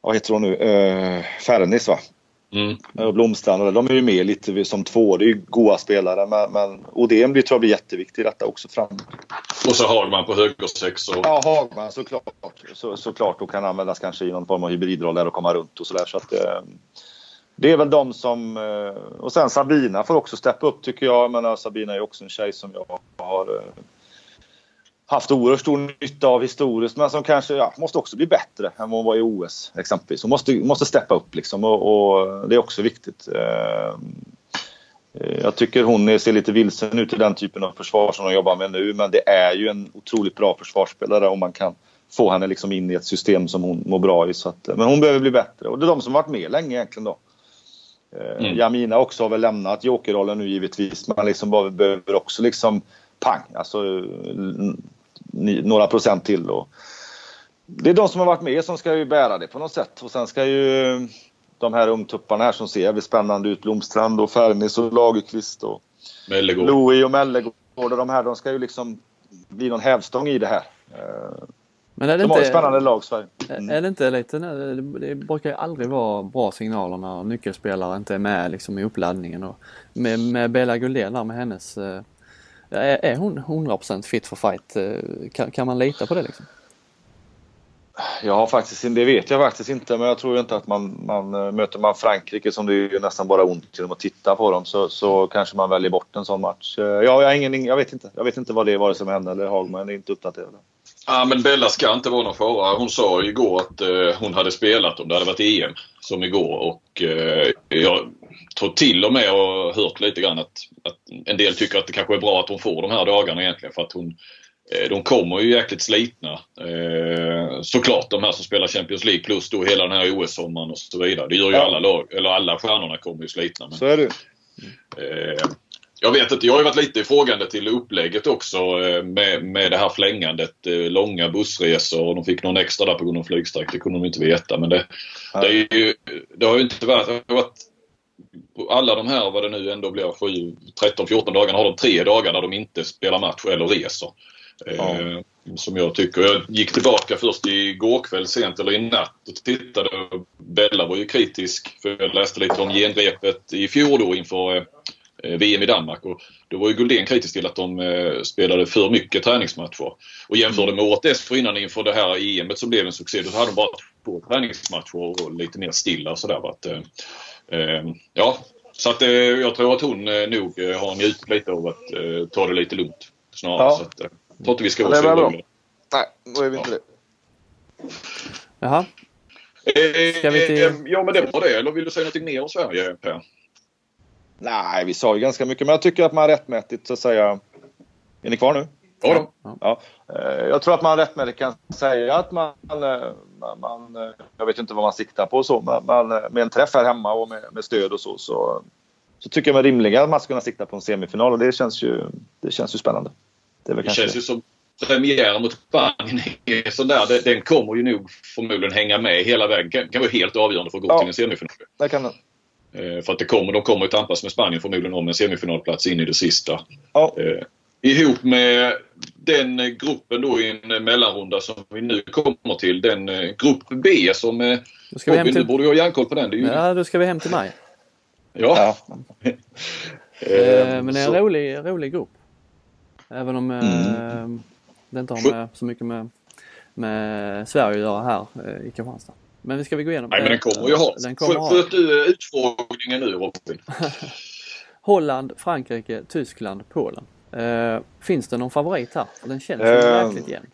vad heter hon nu, uh, Fernis va? Mm. och Blomstrand. De är ju med lite som två. Det är ju goa spelare. Men, men Odén blir, tror jag blir jätteviktig i detta också framåt. Och så Hagman på högersex. Och... Ja, Hagman såklart. Så, såklart. Och kan användas kanske i någon form av hybridroll där och komma runt och sådär. Så att, eh, det är väl de som... Eh, och sen Sabina får också steppa upp tycker jag. Men Sabina är också en tjej som jag har eh, haft oerhört stor nytta av historiskt. Men som kanske ja, måste också bli bättre än vad hon var i OS exempelvis. Hon måste, måste steppa upp liksom. Och, och det är också viktigt. Eh, Eh, Jag tycker hon ser lite vilsen ut i den typen av försvar som hon jobbar med nu. Men det är ju en otroligt bra försvarsspelare om man kan få henne liksom in i ett system som hon mår bra i. Så att, men hon behöver bli bättre. Och det är de som varit med länge egentligen då. Eh, Mm. Jamina också har väl lämnat jokerrollen nu givetvis. Men liksom behöver också liksom pang, alltså några procent till. Och det är de som har varit med som ska ju bära det på något sätt. Och sen ska ju de här ungtupparna här som ser jävligt spännande ut. Blomstrand och Fernis och Lagerqvist och Mellegård. Louis och Mellegård och de här. De ska ju liksom bli någon hävstång i det här. Eh, Men är det De har ett inte, spännande lag, Sverige. Mm. är det inte lite, det det brukar ju aldrig vara bra signaler när nyckelspelare inte är med liksom i uppladdningen och med, med Bella Guldén där med hennes, eh, är, är hon 100% fit for fight? Eh, Kan, kan man lita på det liksom? Jag har faktiskt, det vet jag faktiskt inte, men jag tror inte att man, man eh, möter man Frankrike som det är ju nästan bara ont genom att titta på dem så, så kanske man väljer bort en sån match. Eh, Ja, jag, har ingen, jag vet inte. Jag vet inte vad det är vare sig med henne eller Hagman. Jag är inte uppdaterad. Ja, men Bella ska inte vara någon fara. Hon sa ju igår att eh, hon hade spelat om det hade varit EM som igår och eh, jag tror till och med och hört lite grann att, att en del tycker att det kanske är bra att hon får de här dagarna egentligen för att hon eh, de kommer ju jäkligt slitna. Eh, såklart de här som spelar Champions League plus då hela den här OS-sommaren och så vidare. Det gör ju alla lag, eller alla stjärnorna kommer ju slitna. Men, Så är det. Eh, jag vet inte, jag har ju varit lite frågande till upplägget också med, med det här flängandet. Långa bussresor och de fick någon extra där på grund av flygstrejk. Det kunde de inte veta. Men det, det, ju, det har ju inte varit... Har varit alla de här, vad det nu ändå blir, 7, 13, 14 dagarna har de tre dagar där de inte spelar match eller reser. Eh, Som jag tycker. Jag gick tillbaka först igår kväll sent eller i natt och tittade. Bella var ju kritisk för jag läste lite om genrepet i fjol då inför eh, eh, VM i Danmark. Och då var ju Guldén kritisk till att de eh, spelade för mycket träningsmatcher. Och jämförde med året dessförinnan inför det här EMet som blev en succé. Då hade de bara två träningsmatcher och lite mer stilla och sådär. Ja, så att jag tror att hon nog har njutit lite av att ta det lite lugnt. Snarare. Ja. Så att, jag tror inte vi ska vara så oroliga. Nej, då är vi inte ja. det. Jaha. Ska vi till... Ja, men det var det. Eller vill du säga något mer om Sverige, Per? Nej, vi sa ju ganska mycket, men jag tycker att man rättmätigt så att säga... Är ni kvar nu? Ja. ja. ja. Jag tror att man rättmätigt kan säga att man, man, Jag vet inte vad man siktar på så, men man, med en träff här hemma och med, med stöd och så, så, så tycker jag mig rimligen att man ska kunna sikta på en semifinal och det känns ju, det känns ju spännande. Det, det känns det. ju som premiären mot Spanien är sån där, den kommer ju nog förmodligen hänga med hela vägen. Kan, kan vara helt avgörande för att gå ja, till en semifinal. Det kan den. Eh, för att det kommer, de kommer att tampas med Spanien förmodligen om en semifinalplats in i det sista. Ja. Eh, ihop med den gruppen då i en mellanrunda som vi nu kommer till. Den eh, grupp B som eh, ska vi hem till... nu borde ju ha järnkoll på den. Det är ju... Ja, då ska vi hem till maj. Ja. ja. eh, men det är en rolig, rolig grupp. Även om mm. det inte har med, så mycket med, med Sverige att göra här i Kristianstad. Men vi ska vi gå igenom Nej men den kommer ju ha. Den kommer Sköt du utfrågningen nu Robin? Holland, Frankrike, Tyskland, Polen. Uh, finns det någon favorit här? Den känns uh, verkligt jämn.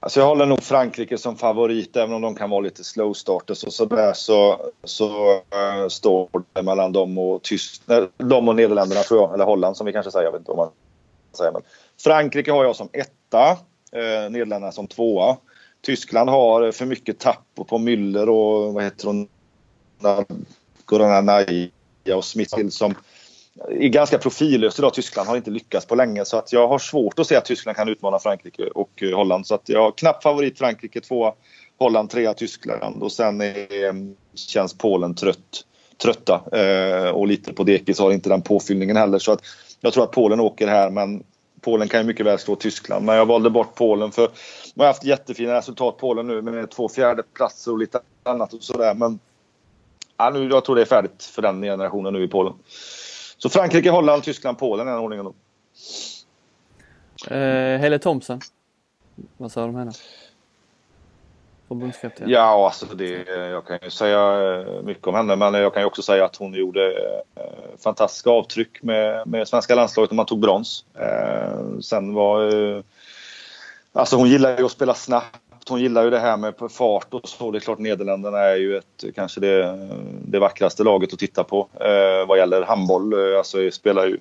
Alltså jag håller nog Frankrike som favorit även om de kan vara lite slow starters och sådär så, så uh, står det mellan dem och Tyskland, de och Nederländerna tror jag, eller Holland som vi kanske säger, jag vet inte vad man säger. Men Frankrike har jag som etta, uh, Nederländerna som tvåa. Tyskland har för mycket tapp på Müller och vad heter hon? Goranaya och Smith som är ganska profillöst idag. Tyskland har inte lyckats på länge så att jag har svårt att se att Tyskland kan utmana Frankrike och eh, Holland. Så att jag har knapp favorit Frankrike, tvåa Holland, trea Tyskland och sen är, eh, känns Polen trött, trötta eh, och lite på dekis har inte den påfyllningen heller. Så att jag tror att Polen åker här men Polen kan ju mycket väl slå Tyskland. Men jag valde bort Polen för man har haft jättefina resultat Polen nu med två fjärdeplatser och lite annat och sådär. Men ja, nu, jag tror det är färdigt för den generationen nu i Polen. Så Frankrike, Holland, Tyskland, Polen är den ordningen då. Eh, Helle Thompson. Vad sa du om henne? Förbundskapten. Ja, alltså det, jag kan ju säga eh, mycket om henne men jag kan ju också säga att hon gjorde eh, fantastiska avtryck med, med svenska landslaget när man tog brons. Eh, sen var eh, Alltså hon gillar ju att spela snabbt. Hon gillar ju det här med fart och så. Det är klart Nederländerna är ju ett, kanske det, det vackraste laget att titta på eh, vad gäller handboll. Eh, alltså spelar ju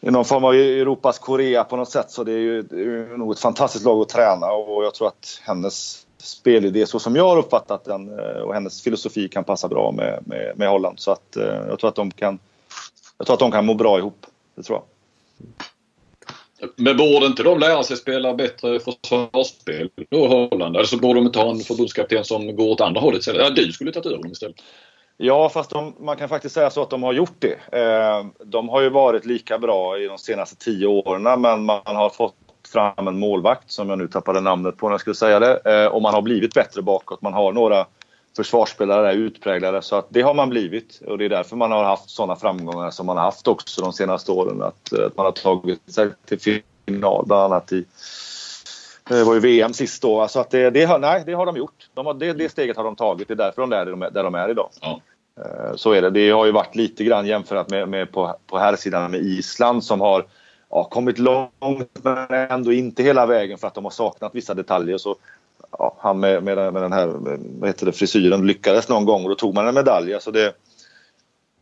i någon form av Europas Korea på något sätt. Så det är ju, det är nog ett fantastiskt lag att träna och jag tror att hennes spelidé så som jag har uppfattat den eh, och hennes filosofi kan passa bra med, med, med Holland. Så att eh, jag tror att de kan jag tror att de kan må bra ihop. Det tror jag. Men borde inte de lära sig spela bättre försvarsspel då Holland? Eller så borde de inte ha en förbundskapten som går åt andra hållet Ja, du skulle tagit över dem istället. Ja, fast de, man kan faktiskt säga så att de har gjort det. Eh, de har ju varit lika bra i de senaste tio åren men man har fått fram en målvakt som jag nu tappade namnet på när jag skulle säga det. Eh, och man har blivit bättre bakåt. Man har några försvarsspelare är utpräglade. Så att det har man blivit och det är därför man har haft sådana framgångar som man har haft också de senaste åren. Att, eh, att man har tagit sig till final bland annat i det var ju VM sist då. Alltså att det, det, nej, det har de gjort. De har, det, det steget har de tagit. Det är därför de är där de är, där de är idag. Ja. Eh, så är det. Det har ju varit lite grann jämfört med, med på, på här sidan med Island som har ja, kommit långt men ändå inte hela vägen för att de har saknat vissa detaljer. Så ja, han med, med, med den här vad heter det, frisyren lyckades någon gång och då tog man en medalj. Alltså det,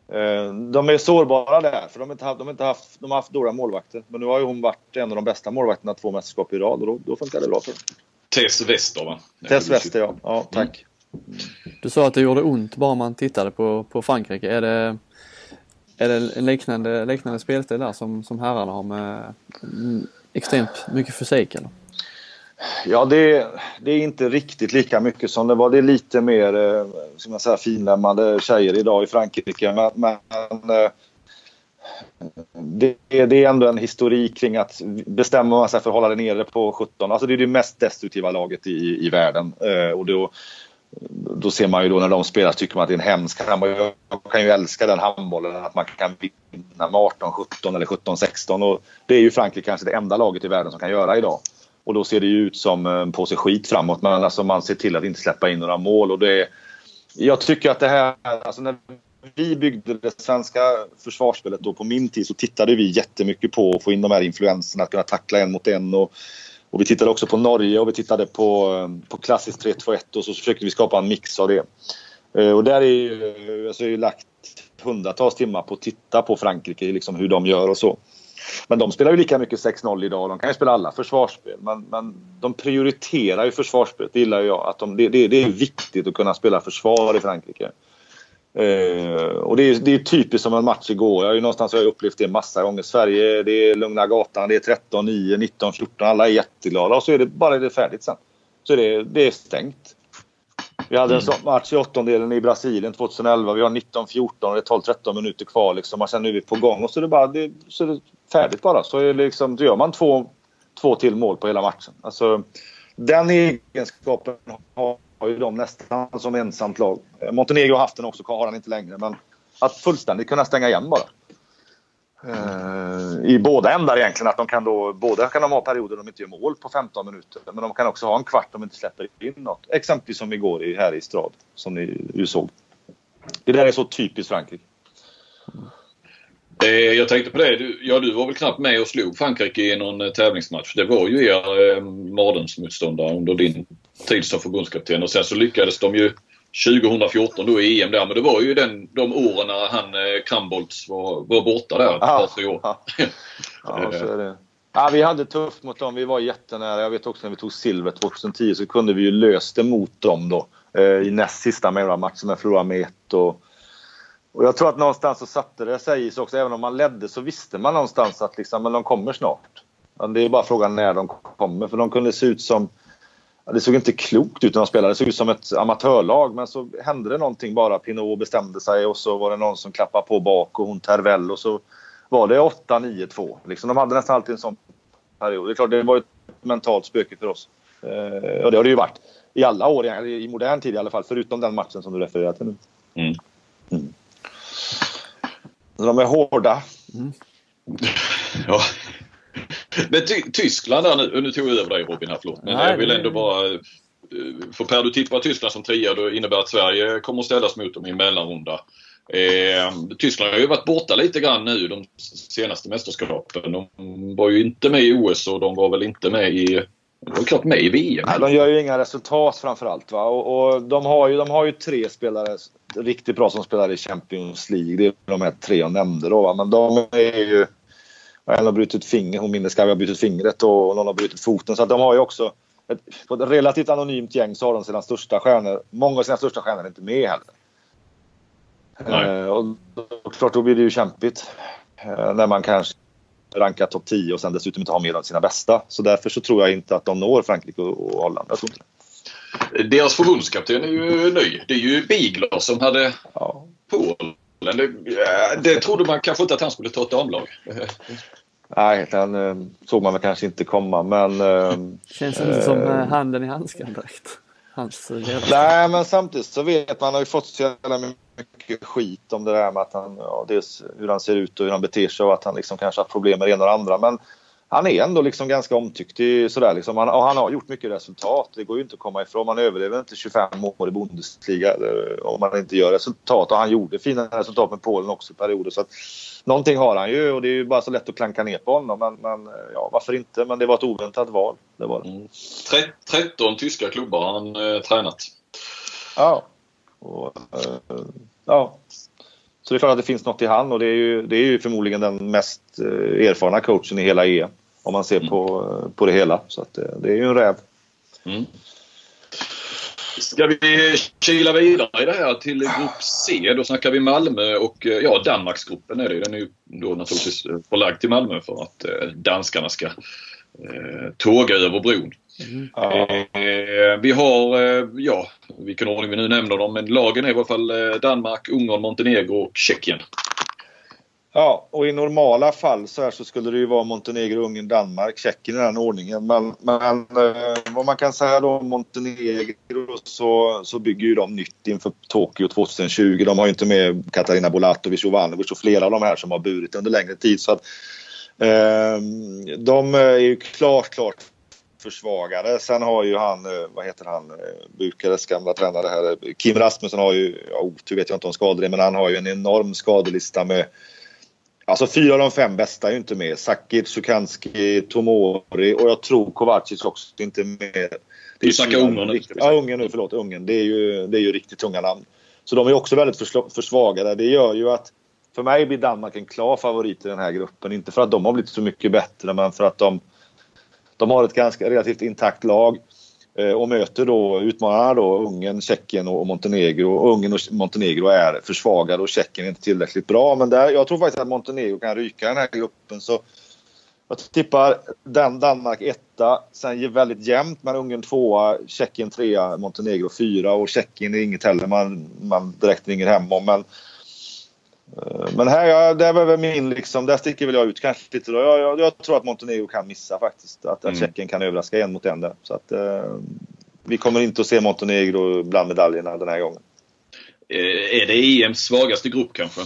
eh, de är sårbara där för de har, inte haft, de, har inte haft, de har haft dåliga målvakter. Men nu har ju hon varit en av de bästa målvakterna två mästerskap i rad och då, då funkar det bra för dem. Tess Wester va? Tess Wester ja. ja tack. Mm. Du sa att det gjorde ont bara man tittade på, på Frankrike. Är det, är det en liknande, liknande spelstil där som, som herrarna har med extremt mycket fysik eller? Ja, det, det, är inte riktigt lika mycket som det var. Det är lite mer eh, ska man säga, finlämmade tjejer idag i Frankrike. Men, men eh, det, det, är ändå en historik kring att bestämmer man sig för att hålla det nere på 17. Alltså det är det mest destruktiva laget i, i världen. Eh, och då, då ser man ju då när de spelar tycker man att det är en hemsk handboll. Jag kan ju älska den handbollen, att man kan vinna med 18-17 eller 17-16. Och det är ju Frankrike kanske det enda laget i världen som kan göra idag. Och då ser det ju ut som en påse skit framåt. Men alltså man ser till att inte släppa in några mål. Och det är, jag tycker att det här, alltså när vi byggde det svenska försvarsspelet då på min tid så tittade vi jättemycket på att få in de här influenserna, att kunna tackla en mot en. Och, och vi tittade också på Norge och vi tittade på, eh, på klassiskt 3-2-1 och så försökte vi skapa en mix av det. Eh, och där är ju, alltså, har ju lagt hundratals timmar på att titta på Frankrike, liksom hur de gör och så. Men de spelar ju lika mycket 6-0 idag. De kan ju spela alla försvarsspel. Men, men de prioriterar ju försvarsspelet. Det gillar jag. Att de, det, det, är viktigt att kunna spela försvar i Frankrike. Eh, och det är, det är typiskt som en match igår. Jag har ju någonstans har jag upplevt det massa gånger. Sverige, det är lugna gatan. Det är 13, 9, 19, 14. Alla är jätteglada. Och så är det bara det färdigt sen. Så är det, det är stängt. Vi hade en sån match i åttondelen i Brasilien 2011. Vi har 19-14 och det är 12-13 minuter kvar. Liksom. Och sen nu är vi på gång och så är det bara det, så är det färdigt bara. Så är det liksom, då gör man två, två till mål på hela matchen. Alltså, den egenskapen har ju de nästan som ensamt lag. Montenegro har haft den också, har han inte längre. Men att fullständigt kunna stänga igen bara. Eh, I båda ändar egentligen. Att de kan då, båda kan de ha perioder de inte gör mål på 15 minuter. Men de kan också ha en kvart om de inte släpper in något. Exempelvis som igår i, här i Strad. Som ni ju såg. Det där är så typiskt Frankrike. Eh, jag tänkte på det. Du, ja, du var väl knappt med och slog Frankrike i någon eh, tävlingsmatch. Det var ju er eh, mardrömsmotståndare under din tid som förbundskapten. Och sen så lyckades de ju 2014 då i EM där. Men det var ju den, de åren när han eh, Krambolts var, var borta där. Ett par, tre år. Ja, ja så är det. Ja, vi hade tufft mot dem. Vi var jättenära. Jag vet också när vi tog silver 2010 så kunde vi ju löst det mot dem då. Eh, I näst sista matchen med förlorade med ett. Och, och jag tror att någonstans så satte det sig sig också. Även om man ledde så visste man någonstans att liksom, men de kommer snart. Men det är bara frågan när de kommer. För de kunde se ut som... Det såg inte klokt ut när de spelade. Det såg ut som ett amatörlag. Men så hände det någonting bara. Pinot bestämde sig och så var det någon som klappade på bak och hon Tervel och så var det 8-9-2. Liksom, de hade nästan alltid en sån period. Det är klart, det var ett mentalt spöke för oss. Eh, och det har det ju varit i alla år, i modern tid i alla fall. Förutom den matchen som du refererar till nu. Mm. Mm. De är hårda. Mm. Ja. Men ty Tyskland där nu, nu tog jag över dig Robin här, förlåt. Men Nej, jag vill ändå bara... Eh, för Per, du tippar Tyskland som trea. Det innebär att Sverige kommer att ställas mot dem i en mellanrunda. Eh, Tyskland har ju varit borta lite grann nu de senaste mästerskapen. De var ju inte med i OS och de var väl inte med i de var klart med i VM. Nej, de gör ju inga resultat framförallt. Va? Och, och de, har ju, de har ju tre spelare riktigt bra som spelar i Champions League. Det är de här tre jag nämnde då. Va? Men de är ju... En har brutit fingret, hon Minneskavi har brutit fingret och någon har brutit foten. Så att de har ju också... Ett, ett relativt anonymt gäng så har de sina största stjärnor. Många av sina största stjärnor är inte med heller. Eh, och då, klart, då blir det ju kämpigt. Eh, när man kanske rankar topp 10 och sen dessutom inte har med av sina bästa. Så därför så tror jag inte att de når Frankrike och, Holland. Jag tror inte. Deras förbundskapten är ju ny. Det är ju Bigler som hade ja. Polen. Det, det trodde man kanske inte att han skulle ta ett damlag. Nej, den eh, såg man väl kanske inte komma men... Eh, Känns inte som eh, handen i handsken direkt. Hans Nej, men samtidigt så vet man, har ju fått så jävla mycket skit om det där med att han, ja, dels hur han ser ut och hur han beter sig och att han liksom kanske har problem med det ena och det andra. Men han är ändå liksom ganska omtyckt i, sådär liksom. han, och han har gjort mycket resultat. Det går ju inte att komma ifrån. Man överlever inte 25 år i Bundesliga om man inte gör resultat. Och han gjorde fina resultat med Polen också i perioder. Så att, någonting har han ju och det är ju bara så lätt att klanka ner på honom. Men, men ja, varför inte? Men det var ett oväntat val. Det var det. Mm. 13 tyska klubbar har han eh, tränat. Ja. Och, eh, ja. Så det är klart att det finns något i han och det är ju, det är ju förmodligen den mest eh, erfarna coachen i hela EM. Om man ser mm. på, eh, på det hela. Så att det, eh, det är ju en räv. Mm. Ska vi kila vidare i det här till grupp C? Då snackar vi Malmö och ja, Danmarksgruppen är det. Den är ju då naturligtvis förlagd till Malmö för att danskarna ska eh, tåga över bron. Mm. Eh, vi har, eh, ja, vilken ordning vi nu nämner dem, men lagen är i alla fall eh, Danmark, Ungern, Montenegro och Tjeckien. Ja, och i normala fall så, här så skulle det ju vara Montenegro, Ungern, Danmark, Tjeckien i den ordningen. Men, men eh, vad man kan säga då om Montenegro så, så bygger ju de nytt inför Tokyo 2020. De har ju inte med Katarina Bolatovic, Jovanovic och flera av de här som har burit under längre tid. Så att, eh, de är ju klart, klart försvagade. Sen har ju han, eh, vad heter han, eh, Bukares gamla tränare här, Kim Rasmussen har ju, ja otur vet jag inte om skador men han har ju en enorm skadelista med Alltså fyra av de fem bästa är ju inte med. Sakic, Sukanski, Tomori och jag tror Kovacic också inte är med. du snackar Ungern nu? Ja, Ungern nu, förlåt. Ungern. Det är ju, det är ju riktigt tunga namn. Så de är också väldigt försvagade. Det gör ju att för mig blir Danmark en klar favorit i den här gruppen. Inte för att de har blivit så mycket bättre men för att de, de har ett ganska relativt intakt lag. Eh, och möter då utmanarna då Ungern, Tjeckien och Montenegro. Ungern och Montenegro är försvagade och Tjeckien är inte tillräckligt bra. Men där, jag tror faktiskt att Montenegro kan ryka den här gruppen. Så jag tippar den Danmark etta, sen väldigt jämnt men Ungern tvåa, Tjeckien trea, Montenegro fyra och Tjeckien är inget heller man, man direkt ringer hem om. Men men här, det var väl min liksom, där sticker väl jag ut kanske lite då. Jag, jag, jag tror att Montenegro kan missa faktiskt. Att, mm. Tjeckien kan överraska en mot en där. Så att eh, vi kommer inte att se Montenegro bland medaljerna den här gången. Eh, är det EMs svagaste grupp kanske?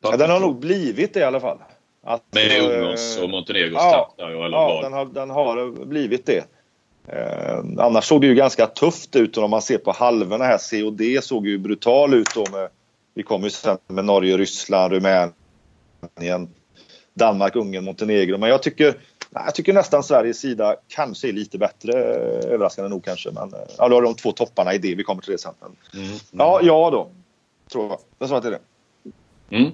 Ja, den har nog blivit det i alla fall. Att, Med Ungerns och Montenegros ja, tapp eller Ja? Den, har, den har blivit det. Eh, annars såg det ju ganska tufft ut om man ser på halvorna här, C och D såg ju brutal ut då med vi kommer ju sen med Norge, Ryssland, Rumänien, Danmark, Ungern, Montenegro. Men jag tycker, jag tycker nästan Sveriges sida kanske är lite bättre, överraskande nog kanske. Men ja, då har de två topparna i det. Vi kommer till det sen. Mm. Ja, ja då. Tror jag. Jag sa till det. Mm.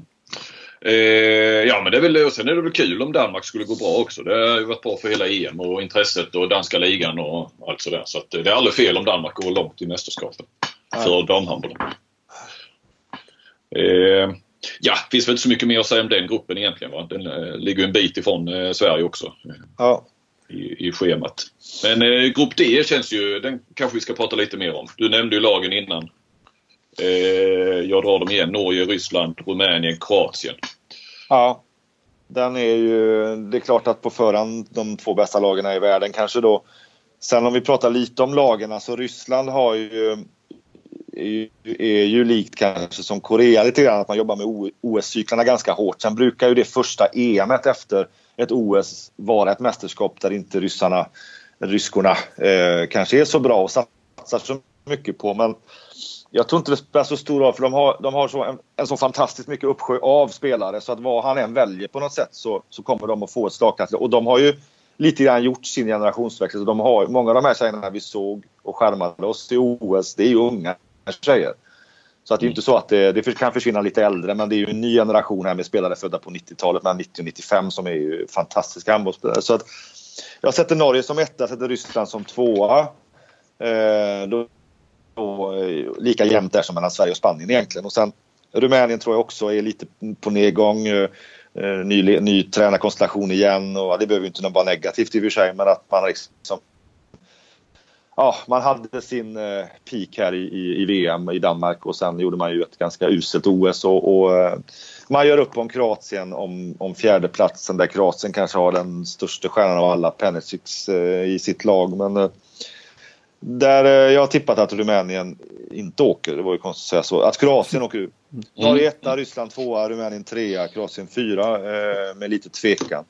Eh, ja men det är väl, och sen är det väl kul om Danmark skulle gå bra också. Det har ju varit bra för hela EM och intresset och danska ligan och allt sådär. Så att det är aldrig fel om Danmark går långt i mästerskapet. För damhandbollen. Eh, ja, det finns väl inte så mycket mer att säga om den gruppen egentligen. Va? Den eh, ligger en bit ifrån eh, Sverige också. Ja. I, I schemat. Men eh, grupp D känns ju, den kanske vi ska prata lite mer om. Du nämnde ju lagen innan. Eh, jag drar dem igen. Norge, Ryssland, Rumänien, Kroatien. Ja. Den är ju, det är klart att på förhand de två bästa lagen i världen kanske då. Sen om vi pratar lite om lagen, alltså Ryssland har ju är ju likt kanske som Korea lite grann att man jobbar med OS-cyklarna ganska hårt. Sen brukar ju det första EMet efter ett OS vara ett mästerskap där inte ryssarna, ryskorna eh, kanske är så bra och satsar så mycket på. Men jag tror inte det spelar så stor roll för de har, de har så en, en så fantastiskt mycket uppsjö av spelare så att vad han än väljer på något sätt så, så kommer de att få ett slagkraftigt Och de har ju lite grann gjort sin generationsväxling. De har, många av de här tjejerna vi såg och skärmade oss i OS, det är ju unga tjejer. Så att det är inte så att det, det, kan försvinna lite äldre men det är ju en ny generation här med spelare födda på 90-talet mellan 90 och 95 som är ju fantastiska handbollsspelare. Så att jag sätter Norge som etta, sätter Ryssland som tvåa. Eh, då, då, eh, lika jämnt där som mellan Sverige och Spanien egentligen. Och sen Rumänien tror jag också är lite på nedgång. Eh, ny, ny tränarkonstellation igen och det behöver ju inte vara negativt i och för sig men att man liksom ja, man hade sin eh, peak här i, i, VM i Danmark och sen gjorde man ju ett ganska uselt OS och, och eh, man gör upp om Kroatien om, om fjärdeplatsen där Kroatien kanske har den största stjärnan av alla, Penicic, eh, i sitt lag. Men där jag har tippat att Rumänien inte åker, det var ju konstigt att säga så. Att Kroatien åker ut. Mm. Norge etta, Ryssland tvåa, Rumänien trea, Kroatien fyra med lite tvekan.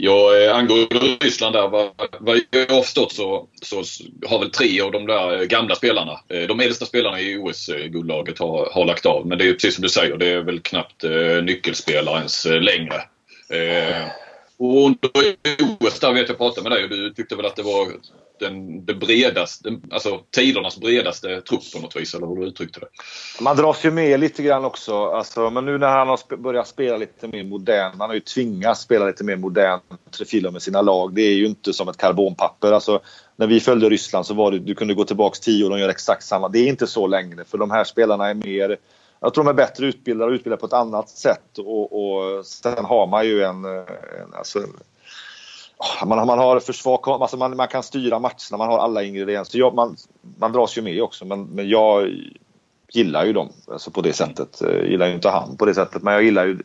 Ja, eh, angående Ryssland där, vad, vad jag har förstått så, så har väl tre av de där eh, gamla spelarna, eh, de äldsta spelarna i OS-guldlaget har, har lagt av. Men det är precis som du säger, det är väl knappt eh, nyckelspelare ens längre. Eh, och under OS där vet jag pratade med dig och du tyckte väl att det var den, den bredaste, alltså tidernas bredaste trupp på något vis, eller hur du uttryckte det? Man dras ju med lite grann också, alltså, men nu när han har börjat spela lite mer modern, han har ju tvingats spela lite mer modern trefila med sina lag. Det är ju inte som ett karbonpapper. Alltså, när vi följde Ryssland så var det, du kunde gå tillbaks tio och de gör exakt samma. Det är inte så längre, för de här spelarna är mer jag tror de är bättre utbildade och utbildade på ett annat sätt. Och, och sen har man ju en, en alltså, man, man har försvar, alltså man, man kan styra matcherna, man har alla ingredienser. Jag, man, man dras ju med också men, men jag, gillar ju dem alltså på det sättet. Jag gillar ju inte han på det sättet men jag gillar ju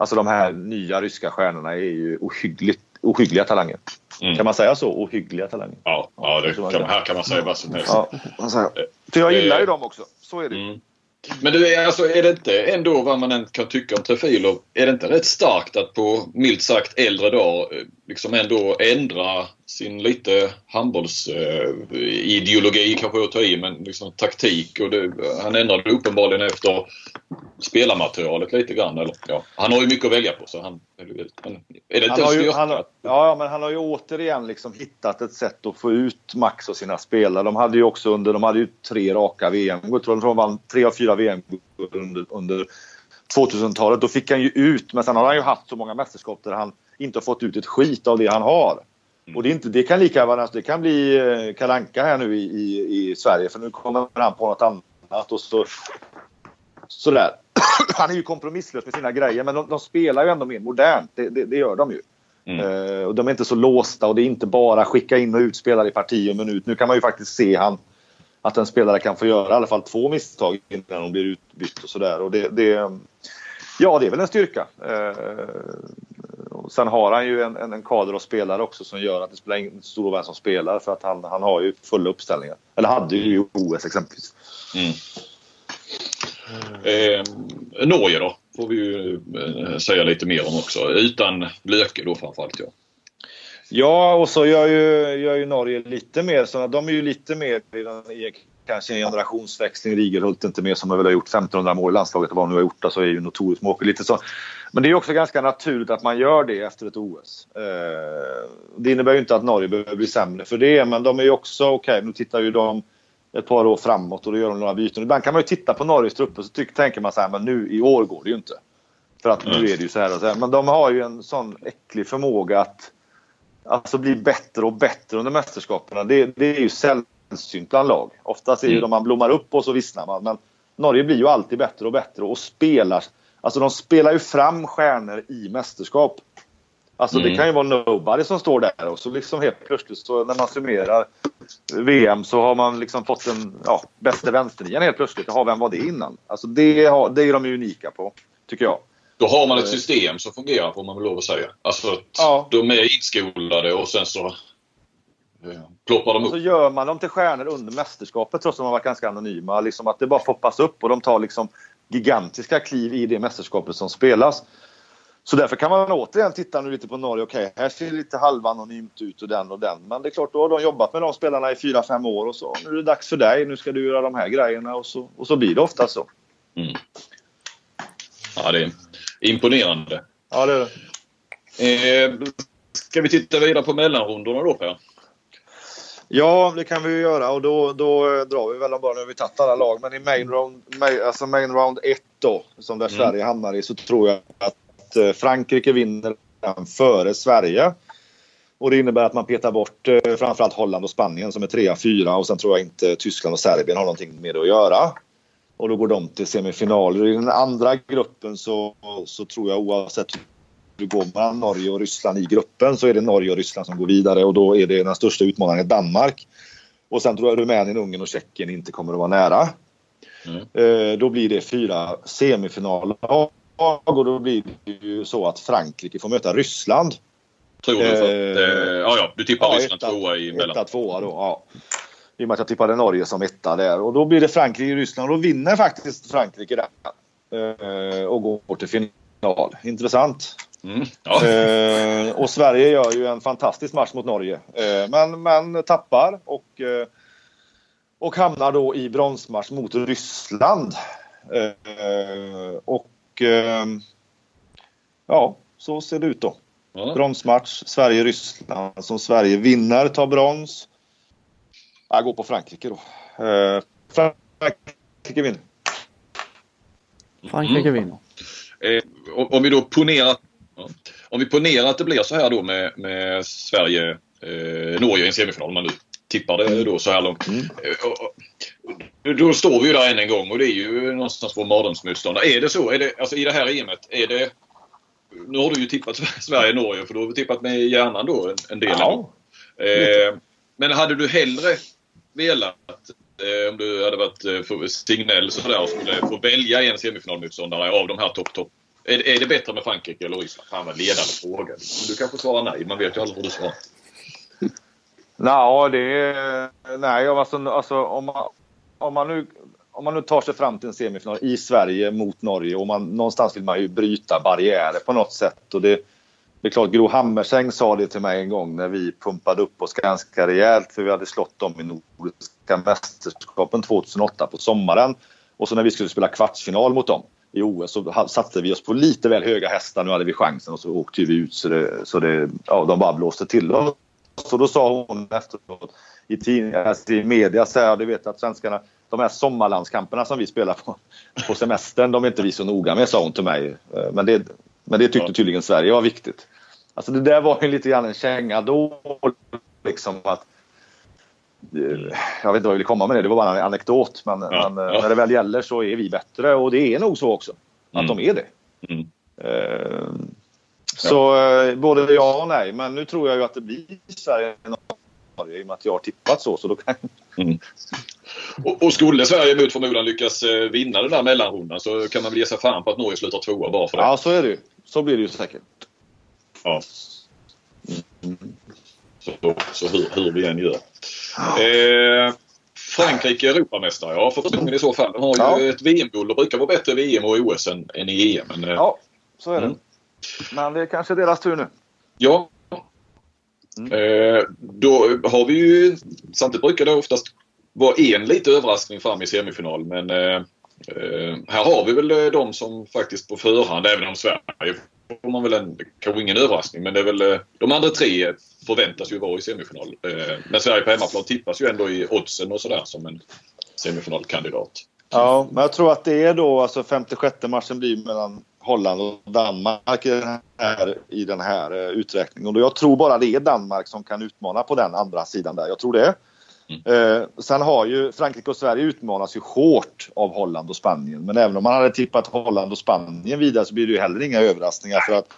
Alltså de här nya ryska stjärnorna är ju ohyggligt, ohyggliga talanger. Mm. Kan man säga så? Ohyggliga talanger. Ja, ja det kan, här kan man säga vad som helst. Ja. För jag gillar ju dem också. Så är det Mm. Men du, alltså, är det inte ändå vad man än kan tycka om Trefilov, är det inte rätt starkt att på milt sagt äldre dag eh, liksom ändå ändra sin lite handbollsideologi eh, kanske att ta i men liksom taktik och det, han ändrade uppenbarligen efter spelarmaterialet lite grann. Eller, ja. Han har ju mycket att välja på så han, men är det Han har, ju, han, ja, men han har ju återigen liksom hittat ett sätt att få ut Max och sina spelare. De hade ju också under, de hade ju tre raka VM-guld. tror jag. De vann tre av fyra VM-guld under, under 2000-talet. Då fick han ju ut, men sen har han ju haft så många mästerskap där han inte har fått ut ett skit av det han har. Och det, är inte, det kan lika vara, det kan bli eh, kalanka här nu i, i, i Sverige för nu kommer han på något annat och så sådär. Han är ju kompromisslös med sina grejer men de, de spelar ju ändå mer modernt. Det, det, det gör de ju. Eh, och de är inte så låsta och det är inte bara skicka in och ut spelare i parti och minut. Nu kan man ju faktiskt se han, att en spelare kan få göra i alla fall två misstag innan de blir utbytt och sådär. Och det, det, ja, det är väl en styrka. Eh, sen har han ju en, en, en kader av spelare också som gör att det spelar ingen stor roll vem som spelar för att han, han har ju fulla uppställningar. Eller hade ju i OS exempelvis. Mm. Eh, Norge då, får vi ju eh, säga lite mer om också. Utan Löke då framförallt. Ja. Ja, och så gör ju, gör ju Norge lite mer. Så de är ju lite mer i, den- i kanske en generationsväxling. Rigerhult inte mer som har väl har gjort 1500 mål i landslaget och vad han nu har gjort. Så är ju notorisk mål. Lite så. Men det är också ganska naturligt att man gör det efter ett OS. Eh, det innebär ju inte att Norge behöver bli sämre för det. Men de är ju också, okej nu tittar ju de ett par år framåt och då gör de några byten. Ibland kan man ju titta på Norges trupper så tycker, tänker man så här, men nu i år går det ju inte. För att nu är det ju så här och så här. Men de har ju en sån äcklig förmåga att alltså bli bättre och bättre under mästerskapen. Det, det är ju sällsynt bland lag. Oftast är det mm. man blommar upp och så vissnar man. Men Norge blir ju alltid bättre och bättre och spelar. Alltså de spelar ju fram stjärnor i mästerskap. Alltså Mm. det kan ju vara nobody som står där och så liksom helt plötsligt så när man summerar VM så har man liksom fått en ja, bästa vänsternian helt plötsligt. Jaha, vem var det innan? Alltså det, har, det är de ju unika på, tycker jag. Då har man ett system som fungerar får man väl lov att säga. Alltså Ja. de är inskolade och sen så eh, ploppar de Och så upp. gör man dem till stjärnor under mästerskapet trots att de varit ganska anonyma. Liksom att det bara poppas upp och de tar liksom gigantiska kliv i det mästerskapet som spelas. Så därför kan man återigen titta nu lite på Norge. Okej, här ser det lite halvanonymt ut och den och den. Men det är klart, då har de jobbat med de spelarna i fyra fem år och så. Nu är det dags för dig. Nu ska du göra de här grejerna och så, och så blir det ofta så. Mm. Ja, det är imponerande. Ja, det är det. Eh, ska vi titta vidare på mellanrundorna då Per? Ja, det kan vi ju göra och då, då drar vi väl om bara har vi tagit alla lag. Men i main round, main, alltså main round 1 då, som där Mm. Sverige hamnar i, så tror jag att eh, Frankrike vinner före Sverige. Och det innebär att man petar bort eh, framförallt Holland och Spanien som är trea, fyra och sen tror jag inte Tyskland och Serbien har någonting med det att göra. Och då går de till semifinaler. I den andra gruppen så, så tror jag oavsett går mellan Norge och Ryssland i gruppen så är det Norge och Ryssland som går vidare och då är det den största utmanaren Danmark. Och sen tror jag Rumänien, Ungern och Tjeckien inte kommer att vara nära. Mm. Eh, då blir det fyra semifinaler och då blir det ju så att Frankrike får möta Ryssland. Tror du? För, Eh, eh, ja, ja, du tippar ja, Ryssland etta- tvåa i mellan. Etta, tvåa då, ja. I och med att jag tippade Norge som etta där. Och då blir det Frankrike-Ryssland och då vinner faktiskt Frankrike där. Eh, och går till final. Intressant. Mm. Ja. Eh, och Sverige gör ju en fantastisk match mot Norge. Eh, men, men tappar och, eh, och hamnar då i bronsmatch mot Ryssland. Eh, och eh, ja, så ser det ut då. Ja. Bronsmatch, Sverige-Ryssland. Som Sverige vinner, tar brons. Jag går på Frankrike då. Eh, Frankrike vinner. Frankrike Mm. vinner. Eh, om vi då ponerar ja, om vi ponerar att det blir så här då med, med Sverige, eh, Norge i en semifinal, om man nu tippar det då så här långt. Mm. Eh, då står vi ju där än en gång och det är ju någonstans vår mardrömsmotståndare. Är det så? Är det, alltså i det här EMet, är det... Nu har du ju tippat Sverige-Norge för du har tippat med hjärnan då en, en del. Ja. Eh, men hade du hellre velat eh, om du hade varit eh, Signell sådär och skulle få välja en semifinalmotståndare av de här topp topp. Är, är det bättre med Frankrike eller Ryssland? Fan vad ledande fråga. Du kanske svarar nej. Man vet ju aldrig vad du svarar. Nej, det är... Nej, alltså, alltså om, man, om, man nu, om man nu tar sig fram till en semifinal i Sverige mot Norge och man, någonstans vill man ju bryta barriärer på något sätt. Och det, det är klart, Gro Hammerseng sa det till mig en gång när vi pumpade upp oss ganska rejält för vi hade slått dem i Nordiska mästerskapen 2008 på sommaren. Och så när vi skulle spela kvartsfinal mot dem i OS så satte vi oss på lite väl höga hästar. Nu hade vi chansen och så åkte vi ut så, det, så det, ja, de bara blåste till oss. Så då sa hon efteråt i, tidningar, alltså i media, så här, du vet att svenskarna, de här sommarlandskamperna som vi spelar på, på semestern, de är inte vi så noga med, sa hon till mig. Men det, men det tyckte tydligen Sverige var viktigt. Alltså det där var ju lite grann en känga då. Liksom att, jag vet inte vad jag vill komma med det, det var bara en anekdot. Men, ja, men ja. när det väl gäller så är vi bättre och det är nog så också. Att mm. de är det. Mm. Uh, så uh, både ja och nej. Men nu tror jag ju att det blir Sverige i och med att jag har tippat så. så då kan... Mm. Och, och, skulle Sverige mot förmodan lyckas eh, vinna den där mellanrundan så kan man väl ge sig fan på att Norge slutar tvåa bara för det. Ja, så är det ju. Så blir det ju säkert. Ja. Mm. Så, så hur, hur vi än gör. Eh, Frankrike Europamästare, ja för förmodligen i så fall. De har ju ja. ett VM-guld och brukar vara bättre i VM och OS än, än i EM. Men, eh, ja, så är det. Mm. Men det är kanske deras tur nu. Ja. Mm. Eh, då har vi ju, samtidigt brukar det oftast vara en lite överraskning fram i semifinal men eh, eh här har vi väl de som faktiskt på förhand, även om Sverige får man väl en, kanske ingen överraskning men det är väl eh, de andra tre förväntas ju vara i semifinal. Eh, men Sverige på hemmaplan tippas ju ändå i oddsen och sådär som en semifinalkandidat. Ja, men jag tror att det är då alltså 56 matchen blir mellan Holland och Danmark i den här, i den här eh, uträkningen. Och jag tror bara det är Danmark som kan utmana på den andra sidan där. Jag tror det. Mm. Eh, sen har ju Frankrike och Sverige utmanas ju hårt av Holland och Spanien. Men även om man hade tippat Holland och Spanien vidare så blir det ju heller inga överraskningar för att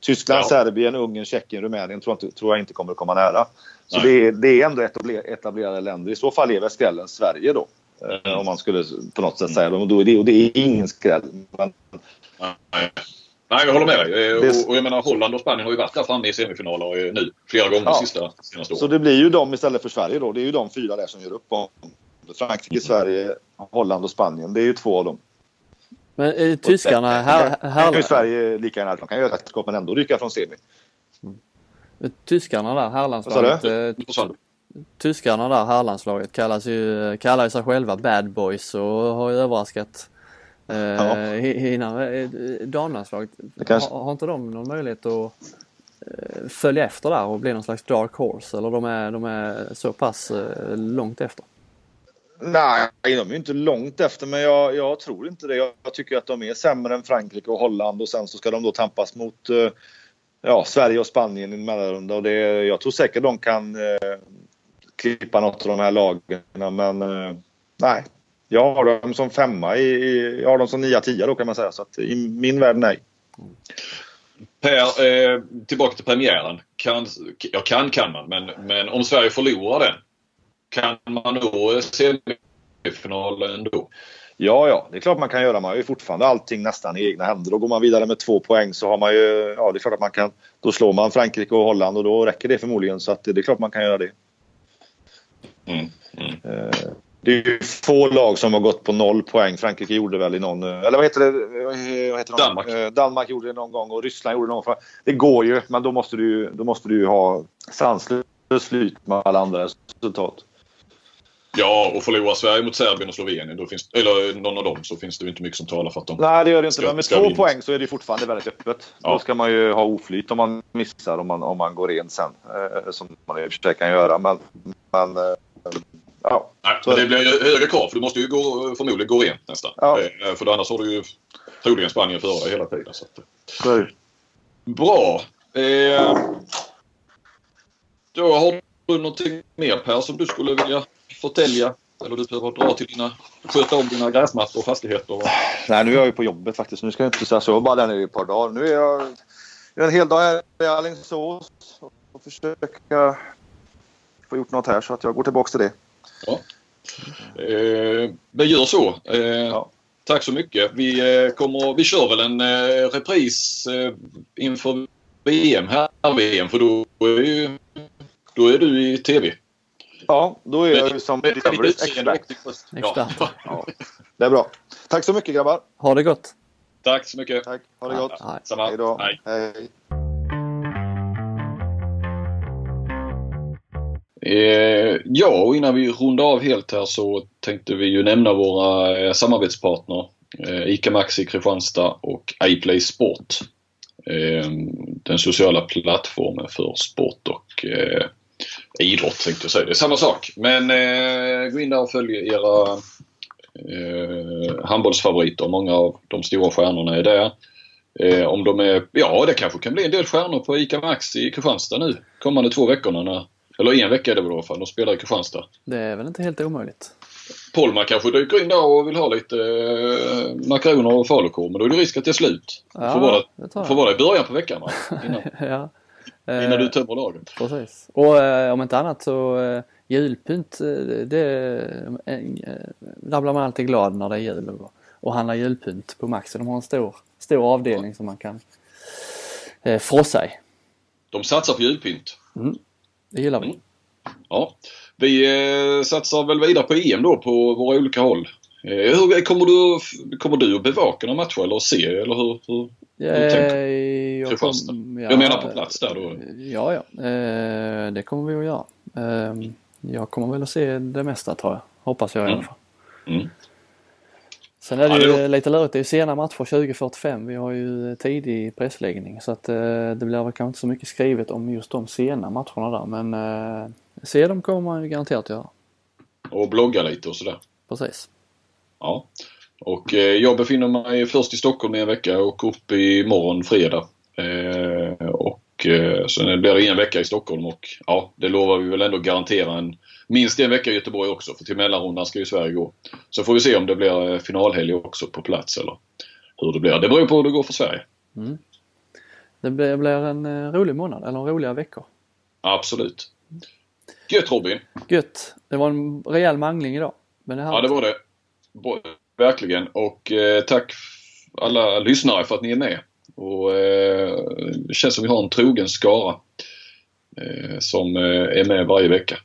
Tyskland, ja. Serbien, Ungern, Tjeckien, Rumänien tror, inte, tror jag inte kommer att komma nära. Så det är, det är ändå etablerade länder. I så fall är väl skrällen Sverige då. Eh, mm. Om man skulle på något sätt säga det. Och, då är det, och det är ingen skräll. Men... Nej. Nej, jag håller med dig. Eh, och, och jag menar Holland och Spanien har ju varit där framme i semifinaler nu flera gånger ja. de sista senaste åren. Så det blir ju de istället för Sverige då. Det är ju de fyra där som gör upp om Frankrike, mm. Sverige, Holland och Spanien. Det är ju två av dem. Men är tyskarna här... här... kan ju Sverige lika gärna. De kan göra ett men ändå rycka från semi. Mm. Tyskarna där, herrlandslaget. Eh, tyskarna där, herrlandslaget, kallas ju, kallar sig själva bad boys och har ju överraskat eh, ja. innan. Eh, damlandslaget, kanske... har, har inte de någon möjlighet att eh, följa efter där och bli någon slags dark horse eller de är, de är så pass eh, långt efter? Nej, de är inte långt efter men jag, jag, tror inte det. Jag tycker att de är sämre än Frankrike och Holland och sen så ska de då tampas mot ja, Sverige och Spanien i en mellanrunda. Och det, jag tror säkert de kan eh, klippa något av de här lagen men eh, nej. Jag har dem som femma, i, i, jag har dem som nia, tia då kan man säga. Så att i min värld nej. Per, eh, tillbaka till premiären. Kan, ja, kan kan man men, men om Sverige förlorar den kan man nå semifinalen då? Ja, ja, det är klart man kan göra. Man har ju fortfarande allting nästan i egna händer. Då går man vidare med två poäng så har man ju, ja det är klart att man kan, då slår man Frankrike och Holland och då räcker det förmodligen så att det är klart man kan göra det. Mm, mm. Eh, det är ju få lag som har gått på noll poäng. Frankrike gjorde väl i någon, eller vad heter det? Vad heter Danmark. Eh, Danmark gjorde det någon gång och Ryssland gjorde det någon gång. Det går ju, men då måste du, då måste du ha sanslöst flyt med alla andra resultat. Ja, och förlorar Sverige mot Serbien och Slovenien, då finns, eller någon av dem, så finns det inte mycket som talar för att de Nej, det gör det inte. Men med två vinna. poäng så är det fortfarande väldigt öppet. Ja. Då ska man ju ha oflyt om man missar, om man, om man går in sen. Eh, som man i och för sig kan göra. Men, men eh, ja. Nej, men det blir högre krav, för du måste ju gå, förmodligen gå rent nästan. Ja. Eh, för annars har du ju troligen Spanien före dig hela tiden. Så att. Bra. Eh, då har du någonting mer Per som du skulle vilja förtälja? Eller du behöver dra till dina, sköta om dina gräsmattor och fastigheter? Nej, nu är jag ju på jobbet faktiskt. Nu ska jag inte säga så. Jag bara där nere i ett par dagar. Nu är jag, jag är en hel dag här i Alingsås och försöka få gjort något här så att jag går tillbaka till det. Ja. Eh, men gör så. Eh, Ja. Tack så mycket. Vi, eh, kommer, vi kör väl en eh, repris eh, inför VM, här VM, för då är, ju, då är du i TV. Ja, då är jag ju som Discoverys expert. Expert. Ja, det är bra. Tack så mycket grabbar. Ha det gott! Tack så mycket. Tack. Ha det gott. Hej då. Hej. Hej. Eh, ja, och innan vi rundar av helt här så tänkte vi ju nämna våra eh, samarbetspartner. Eh, ICA Maxi Kristianstad och iPlay Sport. Eh, den sociala plattformen för sport och eh, idrott tänkte jag säga. Det är samma sak. Men eh, gå in där och följ era eh, handbollsfavoriter. Många av de stora stjärnorna är där. Eh, om de är, ja det kanske kan bli en del stjärnor på ICA Maxi i Kristianstad nu kommande två veckorna. När, eller en vecka är det väl i alla fall. De spelar i Kristianstad. Det är väl inte helt omöjligt. Polman kanske dyker in där och vill ha lite eh, makaroner och falukorv. Men då är det risk att det är slut. Ja, får, vara, det får vara i början på veckan va? Innan, ja. innan Eh, du tömmer lagen. Precis. Och eh, om inte annat så eh, julpynt, eh, det, eh, eh, där blir man alltid glad när det är jul och, och handlar julpynt på Maxi. De har en stor, stor avdelning som man kan eh, frossa i. De satsar på julpynt. Det gillar vi. Mm. Ja. Vi eh, satsar väl vidare på EM då på våra olika håll. Eh, hur, kommer, du, kommer du att bevaka några matcher eller se eller hur? hur? Hur tänker Eh, jag, kom- Jag menar på plats där då. Ja, ja. Eh, det kommer vi att göra. Eh, jag kommer väl att se det mesta tror jag. Hoppas jag i alla fall. Mm. Sen är det ju lite lurigt. Det är ju sena matcher 20.45. Vi har ju tidig pressläggning så att eh, det blir väl kanske inte så mycket skrivet om just de sena matcherna där. Men eh, se dem kommer man ju garanterat göra. Och blogga lite och sådär. Precis. Ja. Och eh, jag befinner mig först i Stockholm i en vecka och upp imorgon fredag. Eh, och eh, sen blir det en vecka i Stockholm och ja, det lovar vi väl ändå garantera en minst en vecka i Göteborg också för till mellanrundan ska ju Sverige gå. Så får vi se om det blir eh, finalhelg också på plats eller hur det blir. Det beror på hur det går för Sverige. Det blir, en eh, rolig månad eller roliga veckor. Absolut. Gött Robin! Gött! Det var en rejäl mangling idag. Men det här Ja det var det. Verkligen. Och eh, tack alla lyssnare för att ni är med. Och eh, Det känns som vi har en trogen skara eh, som eh, är med varje vecka.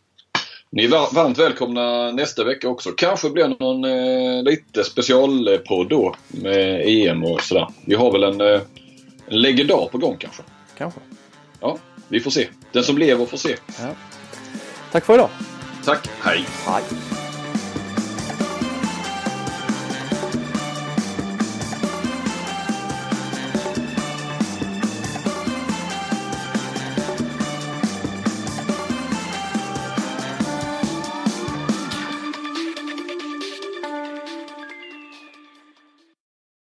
Ni är var- varmt välkomna nästa vecka också. Kanske blir det någon eh, lite specialpodd då med EM och sådär. Vi har väl en, eh, en legendar på gång kanske. kanske. Ja, vi får se. Den som lever får se. Ja. Tack för idag! Tack, hej! Hej!